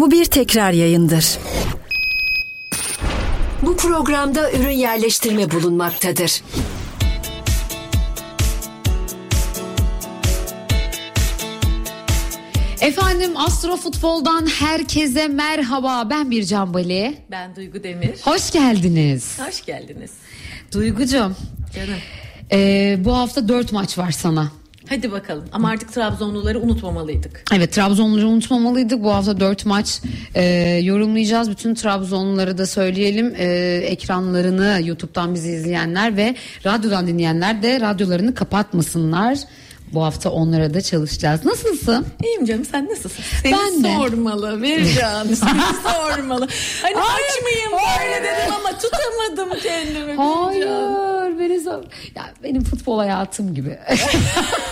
Bu bir tekrar yayındır. Bu programda ürün yerleştirme bulunmaktadır. Efendim Astro Futbol'dan herkese merhaba. Ben Bircan Bali. Ben Duygu Demir. Hoş geldiniz. Hoş geldiniz. Duygucuğum. Canım. e, bu hafta dört maç var sana. Hadi bakalım ama artık Trabzonluları unutmamalıydık. Evet Trabzonluları unutmamalıydık. Bu hafta dört maç e, yorumlayacağız. Bütün Trabzonluları da söyleyelim. E, ekranlarını YouTube'dan bizi izleyenler ve radyodan dinleyenler de radyolarını kapatmasınlar. Bu hafta onlara da çalışacağız. Nasılsın? İyiyim canım sen nasılsın? Seni Ben sormalı Vircan seni sormalı. Hani aç mıyım böyle dedim ama tutamadım kendimi. Hayır beni sor. Ya benim futbol hayatım gibi.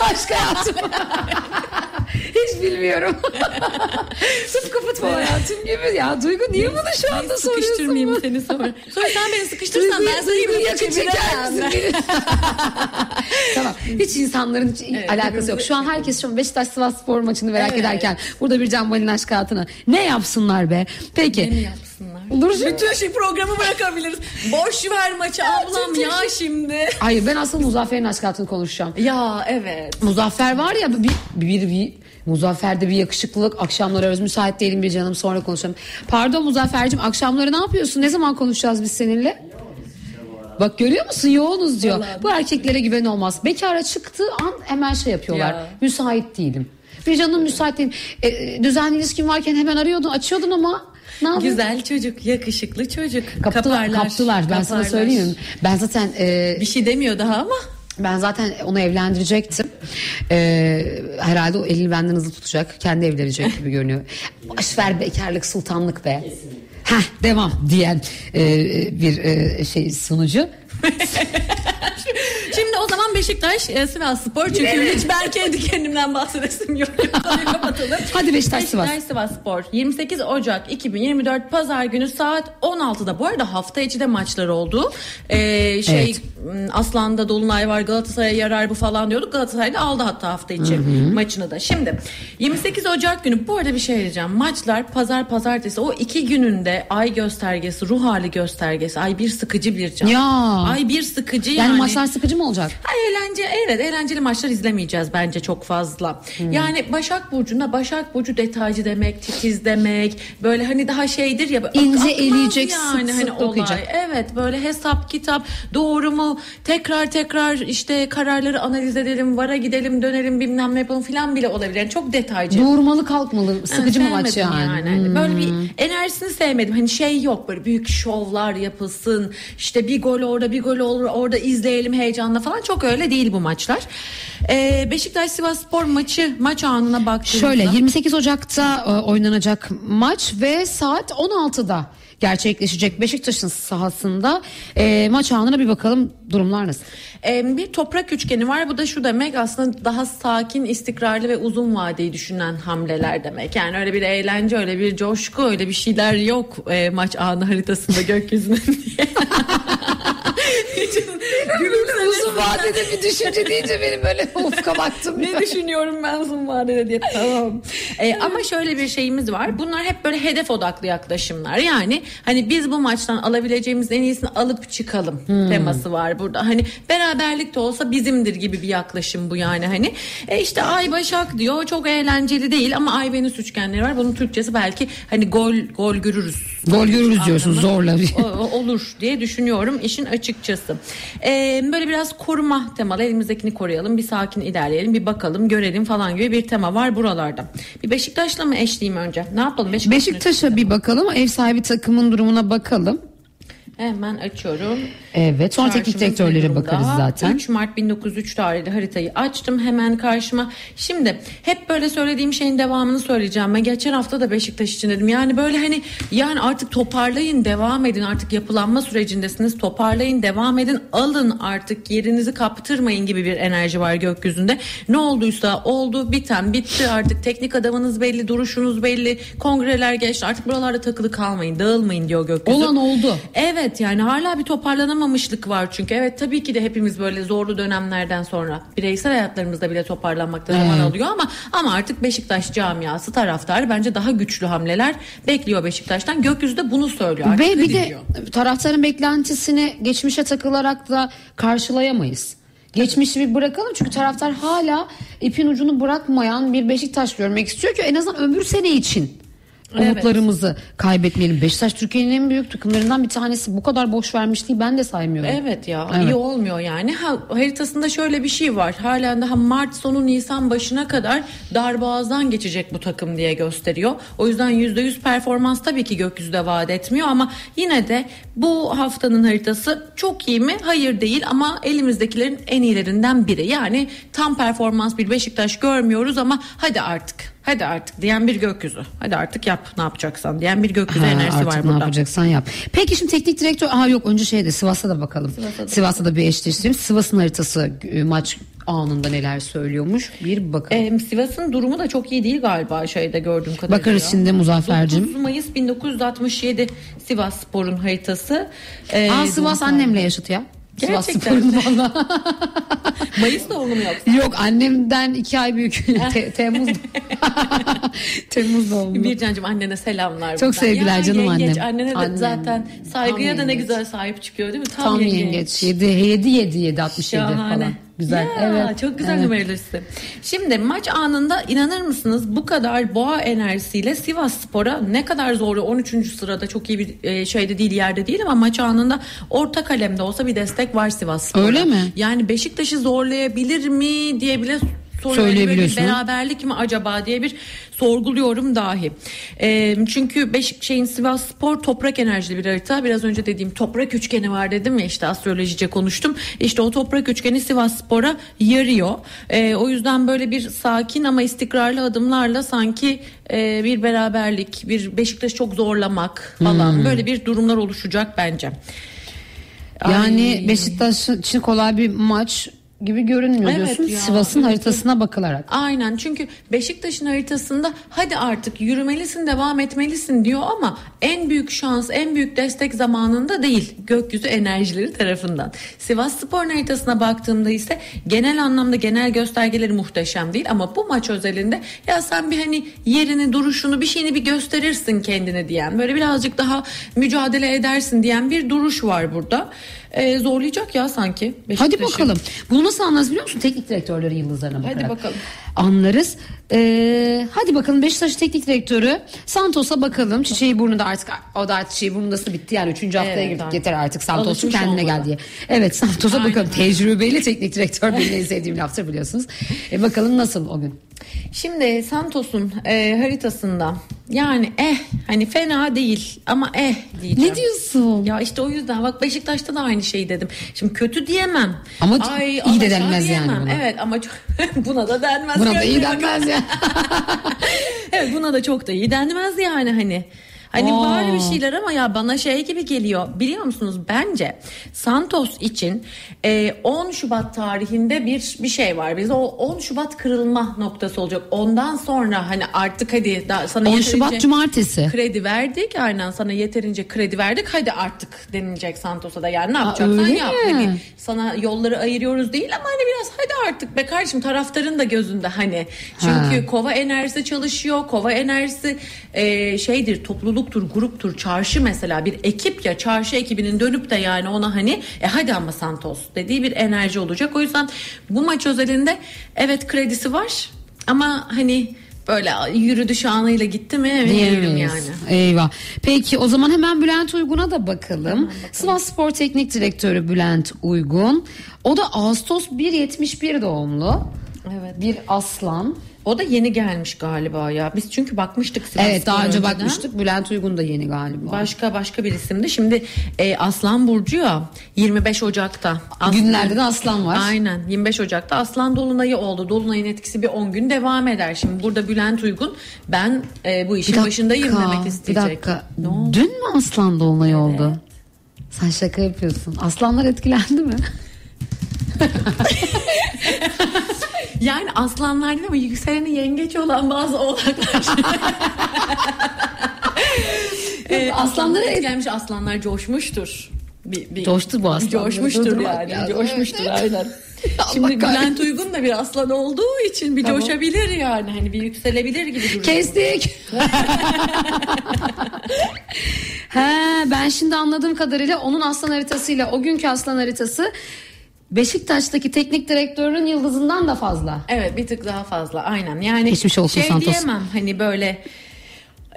Aşk hayatım. Hiç bilmiyorum. Tıpkı futbol hayatım gibi. Ya Duygu niye bunu şu anda soruyorsun? Sıkıştırmayayım seni sonra. Sonra sen beni sıkıştırırsan ben seni Duygu'yu böyle yakın çeker misin? tamam. Hiç insanların hiç Evet, alakası yok. Şu an herkes şu an Beşiktaş Sivas Spor maçını merak Evet. ederken burada bir Can Balin aşk hayatını ne yapsınlar be? Peki. Ne yapsınlar? Dur şimdi. Bütün şey programı bırakabiliriz. Boş ver maçı ablam ya şimdi. Hayır ben aslında Muzaffer'in aşk hayatını konuşacağım. Ya evet. Muzaffer var ya bir, bir, bir Muzaffer'de bir yakışıklılık akşamları arıyoruz müsait değilim bir canım sonra konuşalım. Pardon Muzaffer'cim akşamları ne yapıyorsun ne zaman konuşacağız biz seninle? Bak görüyor musun yoğunuz diyor. Vallahi. Bu erkeklere güven olmaz. Bekara çıktığı an hemen şey yapıyorlar. Ya. Müsait değilim. Bir canım müsait değilim. E, düzenli ilişkin varken hemen arıyordun açıyordun ama ne? Güzel çocuk, yakışıklı çocuk. Kaptılar, Kaparlar, kaptılar. Ben sana kaparlar. söyleyeyim. Ben zaten e, Bir şey demiyor daha ama. Ben zaten onu evlendirecektim. Ee, herhalde o elini benden hızlı tutacak. Kendi evlenecek gibi görünüyor. Boş ver bekarlık sultanlık be. Heh devam diyen e, bir e, şey sunucu. Şimdi o zaman Beşiktaş, e, Sivas Spor. Çünkü hiç ben kendi kendimden bahsedesim yok. Kapatalım. Hadi Beşiktaş, Sivas. Beşiktaş Sivas Spor. 28 Ocak 2024 Pazar günü saat 16'da. Bu arada hafta içi de maçlar oldu. Ee, şey Evet. Aslan'da Dolunay var Galatasaray'a yarar bu falan diyorduk. Galatasaray da aldı hatta hafta içi maçını da. Şimdi 28 Ocak günü bu arada bir şey diyeceğim. Maçlar pazar pazartesi o iki gününde ay göstergesi, ruh hali göstergesi. Ay bir sıkıcı bir can. Ya. Ay bir sıkıcı Yani, yani. maçlar sıkıcı mı olacak? Ha, eğlence evet eğlenceli maçlar izlemeyeceğiz bence çok fazla. Hmm. Yani Başak Burcu'nda Başak Burcu detaycı demek, titiz demek. Böyle hani daha şeydir ya. İnce eleyecek, sık yani sık hani olay. dokuyacak. Evet böyle hesap kitap doğru mu? Tekrar tekrar işte kararları analiz edelim, vara gidelim, dönelim bilmem ne yapalım filan bile olabilir. Yani çok detaycı. Doğurmalı kalkmalı sıkıcı mı maç yani? Hani Hmm. Böyle bir enerjisini sevmedim. Hani şey yok böyle büyük şovlar yapılsın. İşte bir gol orada bir gol olur orada izleyelim heyecanla falan. Çok öyle değil bu maçlar. Ee, Beşiktaş Sivas Spor maçı maç anına baktığımızda. Şöyle 28 Ocak'ta e, oynanacak maç ve saat 16'da gerçekleşecek Beşiktaş'ın sahasında E, maç anına bir bakalım durumlar nasıl? Ee, bir toprak üçgeni var. Bu da şu demek aslında daha sakin, istikrarlı ve uzun vadeyi düşünen hamleler demek. Yani öyle bir eğlence, öyle bir coşku, öyle bir şeyler yok e, maç anı haritasında gökyüzünün diye. Uzun vadede bir düşünce deyince benim böyle ufka baktım. ne düşünüyorum ben uzun vadede diye. Tamam. Ee, ama şöyle bir şeyimiz var. Bunlar hep böyle hedef odaklı yaklaşımlar. Yani hani biz bu maçtan alabileceğimiz en iyisini alıp çıkalım teması var burada. Hani beraberlik de olsa bizimdir gibi bir yaklaşım bu yani hani. E işte Ay Başak diyor çok eğlenceli değil ama Ay Venüs üçgenleri var. Bunun Türkçesi belki hani gol gol görürüz. Gol görürüz diyorsun zorla. o- olur diye düşünüyorum işin açıkçası. Ee, böyle biraz koruma temalı elimizdekini koruyalım bir sakin ilerleyelim bir bakalım görelim falan gibi bir tema var buralarda. Bir Beşiktaş'la mı eşleyeyim önce ne yapalım Beşiktaş Beşiktaş'a bir bakalım ev sahibi takımın durumuna bakalım. Hemen açıyorum. Evet sonra teknik direktörlere bakarız zaten. 3 Mart 1903 tarihli haritayı açtım hemen karşıma. Şimdi hep böyle söylediğim şeyin devamını söyleyeceğim. Ben geçen hafta da Beşiktaş için dedim. Yani böyle hani yani artık toparlayın devam edin. Artık yapılanma sürecindesiniz. Toparlayın devam edin. Alın artık yerinizi kaptırmayın gibi bir enerji var gökyüzünde. Ne olduysa oldu biten bitti artık teknik adamınız belli duruşunuz belli kongreler geçti artık buralarda takılı kalmayın dağılmayın diyor gökyüzü. Olan oldu. Evet Evet yani hala bir toparlanamamışlık var çünkü. Evet tabii ki de hepimiz böyle zorlu dönemlerden sonra bireysel hayatlarımızda bile toparlanmakta zaman alıyor ama ama artık Beşiktaş camiası taraftarı bence daha güçlü hamleler bekliyor Beşiktaş'tan. Gökyüzü de bunu söylüyor. Artık Ve bir de diyor? taraftarın beklentisini geçmişe takılarak da karşılayamayız. Geçmişi bir bırakalım çünkü taraftar hala ipin ucunu bırakmayan bir Beşiktaş görmek istiyor ki en azından öbür sene için Evet. umutlarımızı kaybetmeyelim. Beşiktaş Türkiye'nin en büyük takımlarından bir tanesi. Bu kadar boş vermişliği ben de saymıyorum. Evet ya Evet. iyi olmuyor yani. Ha, haritasında şöyle bir şey var. Halen daha Mart sonu Nisan başına kadar darboğazdan geçecek bu takım diye gösteriyor. O yüzden %100 performans tabii ki gökyüzüde vaat etmiyor ama yine de bu haftanın haritası çok iyi mi? Hayır değil ama elimizdekilerin en iyilerinden biri. Yani tam performans bir Beşiktaş görmüyoruz ama hadi artık. Hadi artık diyen bir gökyüzü. Hadi artık yap ne yapacaksan diyen bir gökyüzü Ha, enerjisi artık var ne burada. yapacaksan yap. Peki şimdi teknik direktör aha yok önce şeyde Sivas'a da bakalım. Sivas'ta da, bir eşleştirelim. Sivas'ın haritası e, maç anında neler söylüyormuş bir bakalım. Ee, Sivas'ın durumu da çok iyi değil galiba şeyde gördüğüm kadarıyla. Bakarız şimdi Muzaffer'cim. 9 Mayıs 1967 Sivas Spor'un haritası. Ee, Aa Sivas annemle yaşıt ya. Gerçekten. Valla. Mayıs doğumlu mu yoksa? Yok annemden iki ay büyük. Te- Temmuz. Temmuz doğumlu. Bircan'cığım annene selamlar. Çok buradan. sevgiler canım yengeç, annem. Annene de Annem. zaten saygıya Tam da ne yengeç. güzel sahip çıkıyor değil mi? Tam yengeç. 7 7 7 7 67 Şahane. falan. Güzel. Ya, evet. Çok güzel evet. Şimdi maç anında inanır mısınız bu kadar boğa enerjisiyle Sivas Spor'a ne kadar zorlu 13. sırada çok iyi bir e, şeyde değil yerde değil ama maç anında orta kalemde olsa bir destek var Sivas Spor'a. Öyle mi? Yani Beşiktaş'ı zorlayabilir mi diye bile soruyorum. Böyle bir Söyleyebiliyorsun. Beraberlik mi acaba diye bir sorguluyorum dahi. E, çünkü Beşik şeyin Sivas Spor toprak enerjili bir harita. Biraz önce dediğim toprak üçgeni var dedim ya işte astrolojice konuştum. İşte o toprak üçgeni Sivas Spor'a yarıyor. E, o yüzden böyle bir sakin ama istikrarlı adımlarla sanki e, bir beraberlik, bir Beşiktaş çok zorlamak falan Hmm. böyle bir durumlar oluşacak bence. Yani Ay. Beşiktaş için kolay bir maç gibi görünmüyor Evet diyorsun. ya, Sivas'ın evet. haritasına bakılarak. Aynen çünkü Beşiktaş'ın haritasında hadi artık yürümelisin devam etmelisin diyor ama en büyük şans en büyük destek zamanında değil gökyüzü enerjileri tarafından. Sivas Spor'un haritasına baktığımda ise genel anlamda genel göstergeleri muhteşem değil ama bu maç özelinde ya sen bir hani yerini duruşunu bir şeyini bir gösterirsin kendine diyen böyle birazcık daha mücadele edersin diyen bir duruş var burada. Ee, zorlayacak ya sanki Hadi Beşiktaş'ı. bakalım. Bunu nasıl anlarız biliyor musun? Teknik direktörlerin yıldızlarına bakarak. Hadi bakalım. Anlarız. Ee, hadi bakalım Beşiktaş teknik direktörü Santos'a bakalım. Çiçeği burnunda artık o da artık çiçeği burnundası bitti yani 3. haftaya Evet, girdik artık. yeter artık Santos'un kendine gel diye. Evet Santos'a bakalım. Tecrübeli teknik direktör benim en sevdiğim laftır biliyorsunuz. E bakalım nasıl o gün. Şimdi Santos'un e, haritasında yani eh hani fena değil ama eh diyeceğim. Ne diyorsun? Ya işte o yüzden bak Beşiktaş'ta da aynı şeyi dedim. Şimdi kötü diyemem. Ama iyi de denmez yani buna. Evet ama çok- buna da denmez. Buna da iyi denmez ya. Evet buna da çok da iyi denmez yani hani. Hani Aa. var bir şeyler ama ya bana şey gibi geliyor. Biliyor musunuz bence Santos için e, 10 Şubat tarihinde bir bir şey var. Biz o 10 Şubat kırılma noktası olacak. Ondan sonra hani artık hadi daha sana 10 yeterince Şubat Cumartesi. kredi verdik. Aynen sana yeterince kredi verdik. Hadi artık denilecek Santos'a da yani ne yapacaksan yap. Hani sana yolları ayırıyoruz değil ama hani biraz hadi artık be kardeşim taraftarın da gözünde hani. Çünkü kova enerjisi çalışıyor. Kova enerjisi e, şeydir topluluktur, gruptur, çarşı mesela bir ekip ya çarşı ekibinin dönüp de yani ona hani e hadi ama Santos dediği bir enerji olacak. O yüzden bu maç özelinde evet kredisi var ama hani böyle yürüdü şanıyla gitti mi emin yani. Eyvah. Peki o zaman hemen Bülent Uygun'a da bakalım. Sivas Spor Teknik Direktörü Bülent Uygun. O da Ağustos 1.71 doğumlu. Evet. Bir aslan. O da yeni gelmiş galiba ya. Biz çünkü bakmıştık Sivas Evet daha önce önceden. bakmıştık. Bülent Uygun da yeni galiba. Başka başka bir isimdi. Şimdi e, Aslan Burcu ya 25 Ocak'ta. Aslan- Günlerde de aslan var. Aynen 25 Ocak'ta Aslan Dolunay'ı oldu. Dolunay'ın etkisi bir 10 gün devam eder. Şimdi burada Bülent Uygun ben e, bu işin Bir dakika, başındayım demek isteyecek. Bir dakika. Ne oldu? Dün mü aslan dolunayı oldu? Sen şaka yapıyorsun. Aslanlar etkilendi mi? Yani aslanlar değil ama yükseleni yengeç olan bazı oğlaklar. e, Aslanlara aslanlara et- etkilenmiş aslanlar coşmuştur. bir, bir Coştu bu aslan. Coşmuştur yani. lazım. Coşmuştur Evet. aynen. Şimdi Bülent. Uygun da bir aslan olduğu için bir Tamam. coşabilir yani. Hani bir yükselebilir gibi duruyor. Kestik. He, ben şimdi anladığım kadarıyla onun aslan haritasıyla o günkü aslan haritası Beşiktaş'taki teknik direktörün yıldızından da fazla. Evet bir tık daha fazla aynen. Yani Geçmiş olsun şey Santos. diyemem hani böyle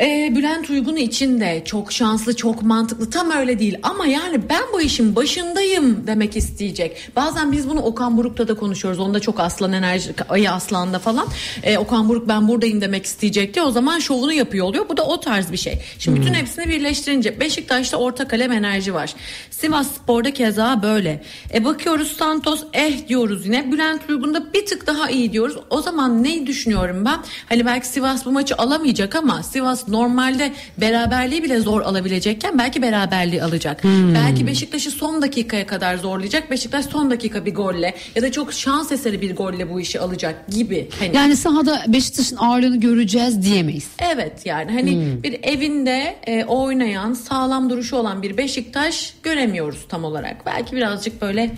e, Bülent Uygun için de çok şanslı, çok mantıklı. Tam öyle değil ama yani ben bu işin başındayım demek isteyecek. Bazen biz bunu Okan Buruk'ta da konuşuyoruz. Onda çok aslan enerji, ayı aslanda falan. E, Okan Buruk ben buradayım demek isteyecekti. O zaman şovunu yapıyor oluyor. Bu da o tarz bir şey. Şimdi bütün hepsini birleştirince Beşiktaş'ta orta kalem enerji var. Sivas Spor'da keza böyle. E bakıyoruz Santos eh diyoruz yine. Bülent Uygun'da bir tık daha iyi diyoruz. O zaman ne düşünüyorum ben? Hani belki Sivas bu maçı alamayacak ama Sivas normalde beraberliği bile zor alabilecekken belki beraberliği alacak. Belki Beşiktaş'ı son dakikaya kadar zorlayacak. Beşiktaş son dakika bir golle ya da çok şans eseri bir golle bu işi alacak gibi. Hani Yani sahada Beşiktaş'ın ağırlığını göreceğiz diyemeyiz. Evet yani hani bir evinde e, oynayan sağlam duruşu olan bir Beşiktaş göremiyoruz tam olarak. Belki birazcık böyle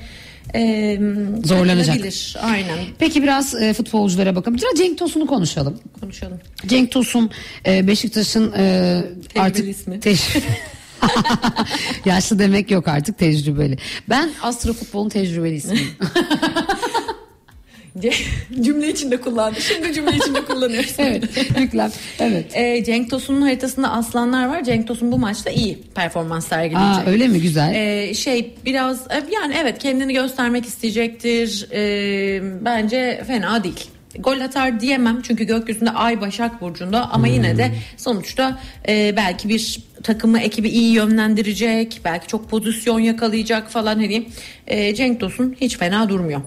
e, Zorlanacak. Aynen Peki biraz e, futbolculara bakalım. Biraz Cenk Tosun'u konuşalım. konuşalım. Cenk Tosun e, Beşiktaş'ın e, artık ismi. Tec- Yaşlı demek yok artık tecrübeli. Ben Astro Futbol'un tecrübeli ismiyim. cümle içinde kullandı. Şimdi cümle içinde kullanıyoruz. evet. Yüklem. Evet. E, Cenk Tosun'un haritasında aslanlar var. Cenk Tosun bu maçta iyi performans sergileyecek. Aa, öyle mi güzel? Ee, şey biraz e, yani evet kendini göstermek isteyecektir. Ee, bence fena değil. Gol atar diyemem çünkü gökyüzünde Ay Başak Burcu'nda ama yine de sonuçta e, belki bir takımı ekibi iyi yönlendirecek belki çok pozisyon yakalayacak falan hani e, Cenk Tosun hiç fena durmuyor.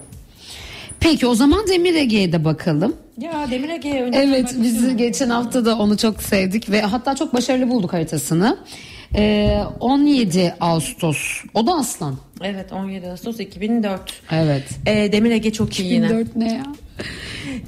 Peki o zaman Demir Ege'ye de bakalım. Ya Demir Ege'ye Evet biz geçen hafta da onu çok sevdik ve hatta çok başarılı bulduk haritasını. Ee, 17 Ağustos. O da aslan. Evet 17 Ağustos 2004. Evet. E, Demir Ege çok iyi yine. 2004 ne ya?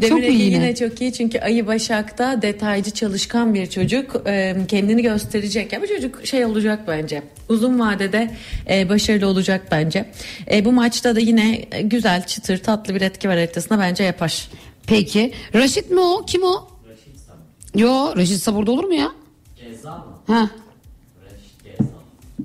Demir Çok Ege iyi yine. yine. çok iyi çünkü Ayı Başak'ta detaycı çalışkan bir çocuk Ee, kendini gösterecek. Ya bu çocuk şey olacak bence. Uzun vadede e, başarılı olacak bence. E, bu maçta da yine güzel çıtır tatlı bir etki var haritasında bence yapar. Peki. Raşit mi o? Kim o? Yo Raşit Sabur'da olur mu ya? Gezal mı? Ha.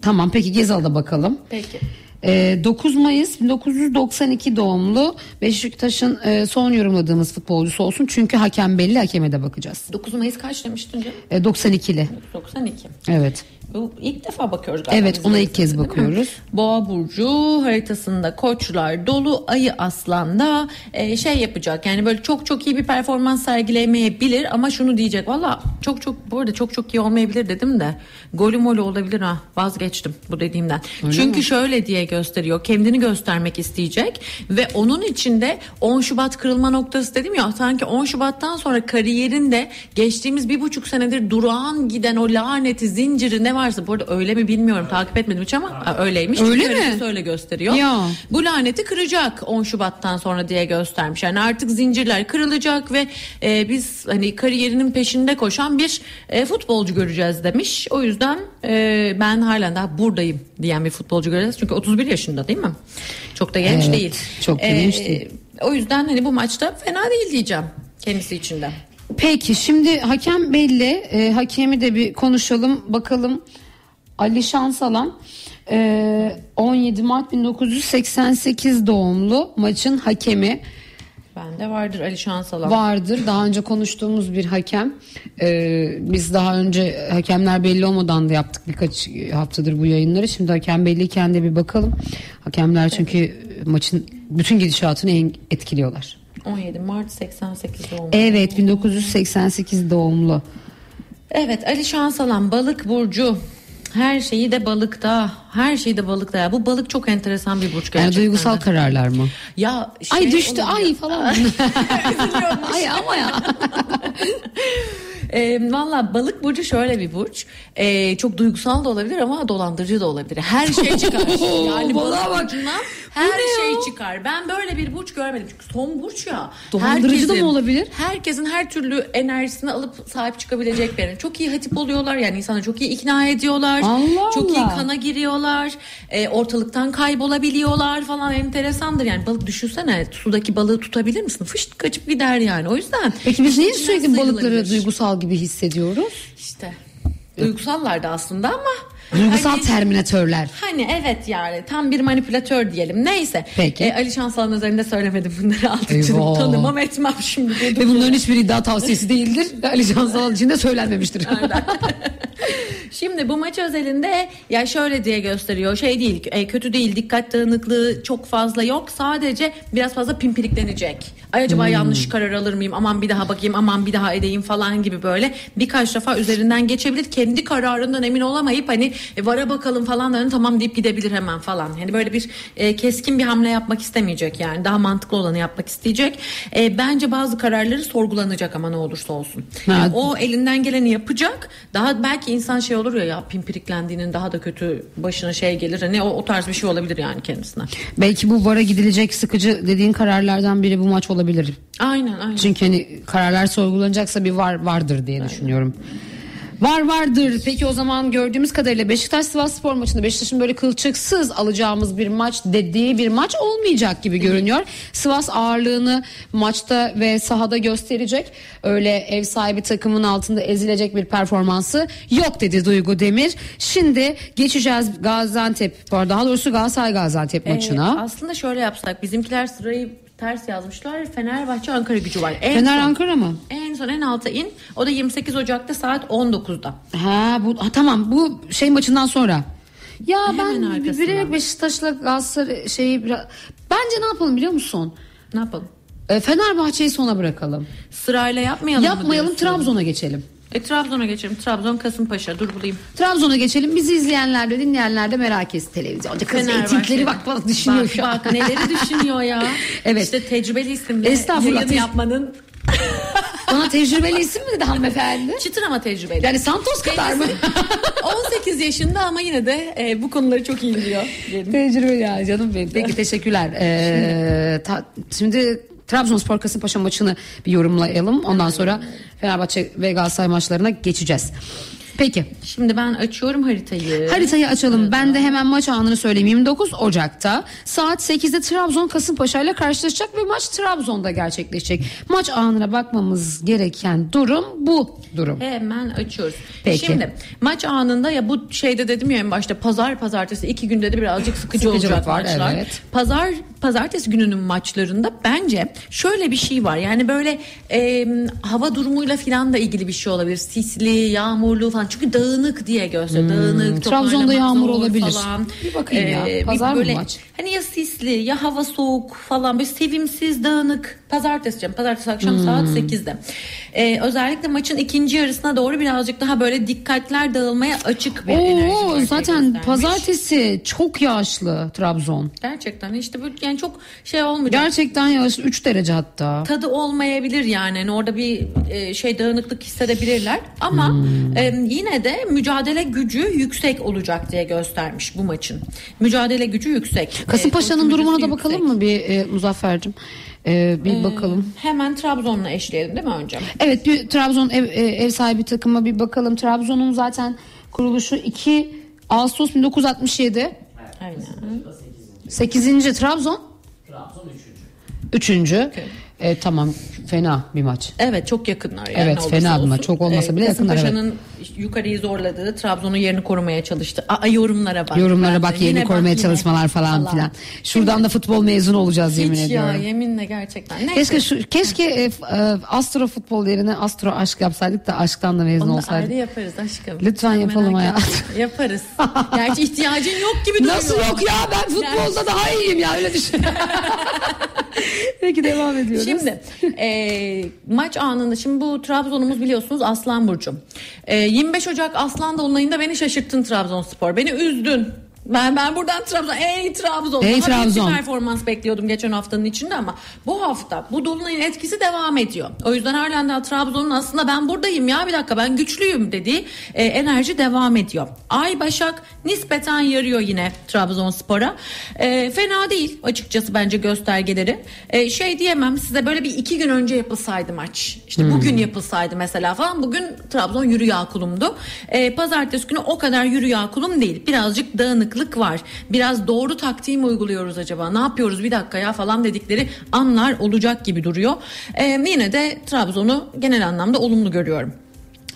Tamam peki Gezal'da bakalım. Peki. Ee, 9 Mayıs 1992 doğumlu Beşiktaş'ın e, son yorumladığımız futbolcusu olsun. Çünkü hakem belli hakeme de bakacağız. 9 Mayıs kaç demiştin canım? E, 92'li. 92. Evet. Bu ilk defa bakıyoruz galiba. Evet ona ilk kez mi? bakıyoruz. Boğa burcu haritasında koçlar dolu ayı aslanda e, şey yapacak yani böyle çok çok iyi bir performans sergilemeyebilir ama şunu diyecek valla çok çok bu arada çok çok iyi olmayabilir dedim de golü molü olabilir ha vazgeçtim bu dediğimden. Çünkü şöyle diye gösteriyor kendini göstermek isteyecek ve onun içinde 10 Şubat kırılma noktası dedim ya sanki 10 Şubat'tan sonra kariyerinde geçtiğimiz bir buçuk senedir durağan giden o laneti zinciri ne varsa bu arada öyle mi bilmiyorum takip etmedim hiç ama ha, öyleymiş. Öyle Çünkü mi? öyle gösteriyor. Ya. Bu laneti kıracak 10 Şubat'tan sonra diye göstermiş. Yani artık zincirler kırılacak ve e, biz hani kariyerinin peşinde koşan bir e, futbolcu göreceğiz demiş. O yüzden e, ben halen daha buradayım diyen bir futbolcu göreceğiz. Çünkü 31 yaşında değil mi? Çok da genç Evet, değil. çok da genç değil. O yüzden hani bu maçta fena değil diyeceğim kendisi için de. Peki şimdi hakem belli. E, hakemi de bir konuşalım bakalım. Ali Şansalan e, 17 Mart 1988 doğumlu maçın hakemi Bende vardır Ali Şansalan. vardır. Daha önce konuştuğumuz bir hakem. E, biz daha önce hakemler belli olmadan da yaptık birkaç haftadır bu yayınları. Şimdi hakem belliyken de bir bakalım. Hakemler çünkü maçın bütün gidişatını etkiliyorlar. 17 Mart 88 doğumlu. Evet 1988 doğumlu. Evet Ali Şansalan balık burcu. Her şeyi de balıkta. Her şeyi de balıkta. Ya. Bu balık çok enteresan bir burç gerçekten. Yani duygusal kararlar mı? Ya şey ay düştü ay falan. ay ama ya. E, Valla balık burcu şöyle bir burç. E, çok duygusal da olabilir ama dolandırıcı da olabilir. Her şey çıkar. yani balık bak. burcundan her şey çıkar. Ben böyle bir burç görmedim. Çünkü son burç ya. Dolandırıcı da mı Herkesin- olabilir? Herkesin her türlü enerjisini alıp sahip çıkabilecek bir Çok iyi hatip oluyorlar. Yani insanı çok iyi ikna ediyorlar. Allah çok iyi Allah. kana giriyorlar. E, ortalıktan kaybolabiliyorlar falan. Enteresandır yani. Balık düşünsene. Sudaki balığı tutabilir misin? Fışt kaçıp gider yani. O yüzden. Peki biz niye sürekli balıkları duygusal gibi hissediyoruz? İşte. Duygusallardı aslında ama. Duygusal hani- terminatörler. Hani evet yani tam bir manipülatör diyelim. Neyse. Peki. E, Ali Şansal'ın üzerinde söylemedim bunları Eyvah. tanımam etmem şimdi. Ve bunların hiçbir iddia tavsiyesi değildir. Ali Can Sağal için de söylenmemiştir. Şimdi bu maç özelinde ya şöyle diye gösteriyor. Şey değil, e, kötü değil, dikkat dağınıklığı çok fazla yok. Sadece biraz fazla pimpiriklenecek. Ay acaba yanlış karar alır mıyım? Aman bir daha bakayım, aman bir daha edeyim falan gibi böyle birkaç defa üzerinden geçebilir. Kendi kararından emin olamayıp hani e, vara bakalım falan hani tamam deyip gidebilir hemen falan. Hani böyle bir e, keskin bir hamle yapmak istemeyecek yani. Daha mantıklı olanı yapmak isteyecek. E, bence bazı kararları sorgulanacak ama ne olursa olsun. Yani o elinden geleni yapacak. Daha belki insan şey olur ya ya pimpiriklendiğinin daha da kötü başına şey gelir. Hani o, o tarz bir şey olabilir yani kendisine. Belki bu vara gidilecek sıkıcı dediğin kararlardan biri bu maç olabilir. Aynen aynen. Çünkü hani kararlar sorgulanacaksa bir var vardır diye düşünüyorum. Var vardır. Peki o zaman gördüğümüz kadarıyla Beşiktaş Sivas Spor maçında Beşiktaş'ın böyle kılçıksız alacağımız bir maç dediği bir maç olmayacak gibi görünüyor. Sivas ağırlığını maçta ve sahada gösterecek. Öyle ev sahibi takımın altında ezilecek bir performansı yok dedi Duygu Demir. Şimdi geçeceğiz Gaziantep, daha doğrusu Galatasaray Gaziantep Ee, maçına. aslında şöyle yapsak bizimkiler sırayı ters yazmışlar. Fenerbahçe Ankara gücü var. En Fener son- Ankara mı? En son en alta in. O da 28 Ocak'ta saat 19'da. Ha bu ha, tamam bu şey maçından sonra. Ya Hemen ben bilerek Beşiktaş'la Galatasaray şeyi biraz bence ne yapalım biliyor musun? Ne yapalım? E, Fenerbahçe'yi sona bırakalım. Sırayla yapmayalım Yapmayalım? Trabzon'a geçelim. E, Trabzon'a geçelim. Trabzon Kasımpaşa. Dur bulayım. Trabzon'a geçelim. Bizi izleyenler de dinleyenler de merak etsin televizyonda. Kız Fenerbahçe. etikleri bak bak düşünüyor Bak şu an. bak neleri düşünüyor ya. Evet. İşte tecrübeli isimle Estağfurullah, yayın yapmanın Bana tecrübeli isim mi dedi hanımefendi? çıtır ama tecrübeli. Yani Santos kadar mı? 18 yaşında ama yine de e, bu konuları çok iyi biliyor. Tecrübeli ya canım benim. Peki teşekkürler. Ee, ta- şimdi Trabzonspor Kasımpaşa maçını bir yorumlayalım. Ondan sonra Fenerbahçe ve Galatasaray maçlarına geçeceğiz. Peki. Şimdi ben açıyorum haritayı. Haritayı açalım. Ben de hemen maç anını söyleyeyim. 29 Ocak'ta saat 8'de Trabzon Kasımpaşa ile karşılaşacak ve maç Trabzon'da gerçekleşecek. Maç anına bakmamız gereken durum bu durum. Hemen açıyoruz. Peki. Şimdi maç anında ya bu şeyde dedim ya en başta pazar pazartesi iki günde de birazcık sıkıcı Sıkıcılık olacak var, maçlar. evet. Pazar pazartesi gününün maçlarında bence şöyle bir şey var. Yani böyle e, hava durumuyla falan da ilgili bir şey olabilir. Sisli, yağmurlu falan. Çünkü dağınık diye gösteriyor. Dağınık, Hmm, Trabzon'da toparlamak yağmur olabilir. Falan. Bir bakayım ya. Pazar mı böyle, maç? Hani ya sisli ya hava soğuk falan böyle sevimsiz dağınık. Pazartesi canım. Pazartesi akşam Hmm. saat 8'de. Ee, özellikle maçın ikinci yarısına doğru birazcık daha böyle dikkatler dağılmaya açık bir enerji var Oo, zaten pazartesi çok yağışlı Trabzon. Gerçekten işte böyle yani çok şey olmayacak. Gerçekten yağışlı 3 derece hatta. tadı olmayabilir yani. Yani orada bir e, şey dağınıklık hissedebilirler ama Hmm. e, yine de mücadele gücü yüksek olacak diye göstermiş bu maçın. Mücadele gücü yüksek. Kasımpaşa'nın E, durumuna da bakalım yüksek. mı bir e, Muzaffer'cim? E, bir bakalım. Hemen Trabzon'la eşleyelim değil mi önce? Evet bir Trabzon ev, e, ev sahibi takıma bir bakalım. Trabzon'un zaten kuruluşu 2 Ağustos 1967. Aynen. 8. Trabzon Trabzon 3. 3. E, tamam fena bir maç. Evet çok yakınlar yani. Evet, fena bir maç. Çok olmasa bile yakınlar, Kasımpaşa'nın yukarıyı zorladığı Trabzon'un yerini korumaya çalıştı. Aa, yorumlara bak. Yorumlara bak yerini Yine korumaya bak, yine çalışmalar falan filan. Şuradan da futbol mezunu olacağız yemin Hiç ediyorum. ya yeminle gerçekten. Neyse. Keşke şu, keşke e, e, astro futbol yerine astro aşk yapsaydık da aşktan da mezun Onu olsaydık. ayrı yaparız aşkım. Lütfen yapalım etme. Yaparız. Gerçi ihtiyacın yok gibi duruyor. Nasıl yok ya ben futbolda daha iyiyim ya öyle düşün. Peki devam ediyoruz. Şimdi e, maç anında şimdi bu Trabzon'umuz biliyorsunuz Aslan Burcu. E, 25 Ocak Aslan Dolunay'ında beni şaşırttın Trabzonspor. Beni üzdün. Ben ben buradan Trabzon, ey Trabzon. Ey Daha büyük bir Trabzon. performans bekliyordum geçen haftanın içinde ama bu hafta bu dolunayın etkisi devam ediyor. O yüzden halen daha Trabzon'un aslında ben buradayım ya bir dakika ben güçlüyüm dediği e, enerji devam ediyor. Ay Başak nispeten yarıyor yine Trabzonspor'a. E, fena değil açıkçası bence göstergeleri. E, şey diyemem size böyle bir iki gün önce yapılsaydı maç. İşte bugün yapılsaydı mesela falan bugün Trabzon yürü yağ kulumdu. E, pazartesi günü o kadar yürü yağ kulum değil. Birazcık dağınıklık var. Biraz doğru taktiği mi uyguluyoruz acaba? Ne yapıyoruz bir dakika ya falan dedikleri anlar olacak gibi duruyor. E, yine de Trabzon'u genel anlamda olumlu görüyorum.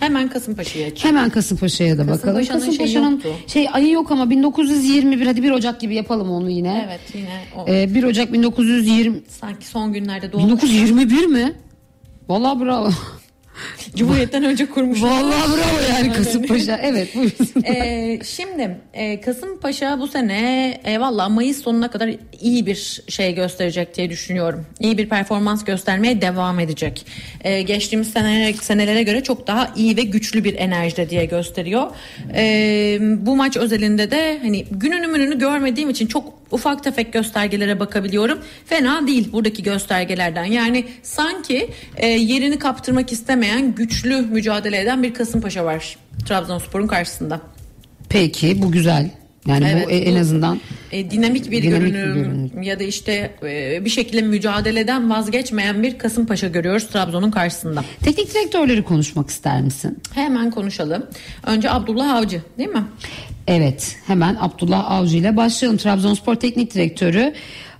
Hemen Kasımpaşa'ya açıyorum. Hemen Kasımpaşa'ya da bakalım. Kasımpaşa'nın yoktu. şey ayı yok ama 1921 hadi 1 Ocak gibi yapalım onu yine. Evet yine o. Ee, 1 Ocak 1920 Sanki son günlerde doğmuş. 1921 mi? Vallahi bravo. Cumhuriyet'ten önce kurmuş. Vallahi bravo yani Kasımpaşa. Evet. Ee, şimdi e, Kasımpaşa bu sene e, valla Mayıs sonuna kadar iyi bir şey gösterecek diye düşünüyorum. İyi bir performans göstermeye devam edecek. E, geçtiğimiz senelere, senelere göre çok daha iyi ve güçlü bir enerjide diye gösteriyor. E, bu maç özelinde de hani gününü mününü görmediğim için çok ufak tefek göstergelere bakabiliyorum. Fena değil buradaki göstergelerden. Yani sanki e, yerini kaptırmak istemeyen güçlü mücadele eden bir Kasımpaşa var Trabzonspor'un karşısında. Peki bu güzel. Yani Evet, bu e- en bu- azından E, dinamik bir Dinamik bir görünüm, görünüm. ya da işte e, bir şekilde mücadeleden vazgeçmeyen bir Kasımpaşa görüyoruz Trabzon'un karşısında. teknik direktörleri konuşmak ister misin? Hemen konuşalım. Önce Abdullah Avcı değil mi? Evet hemen Abdullah Avcı ile başlayalım. Trabzonspor Teknik Direktörü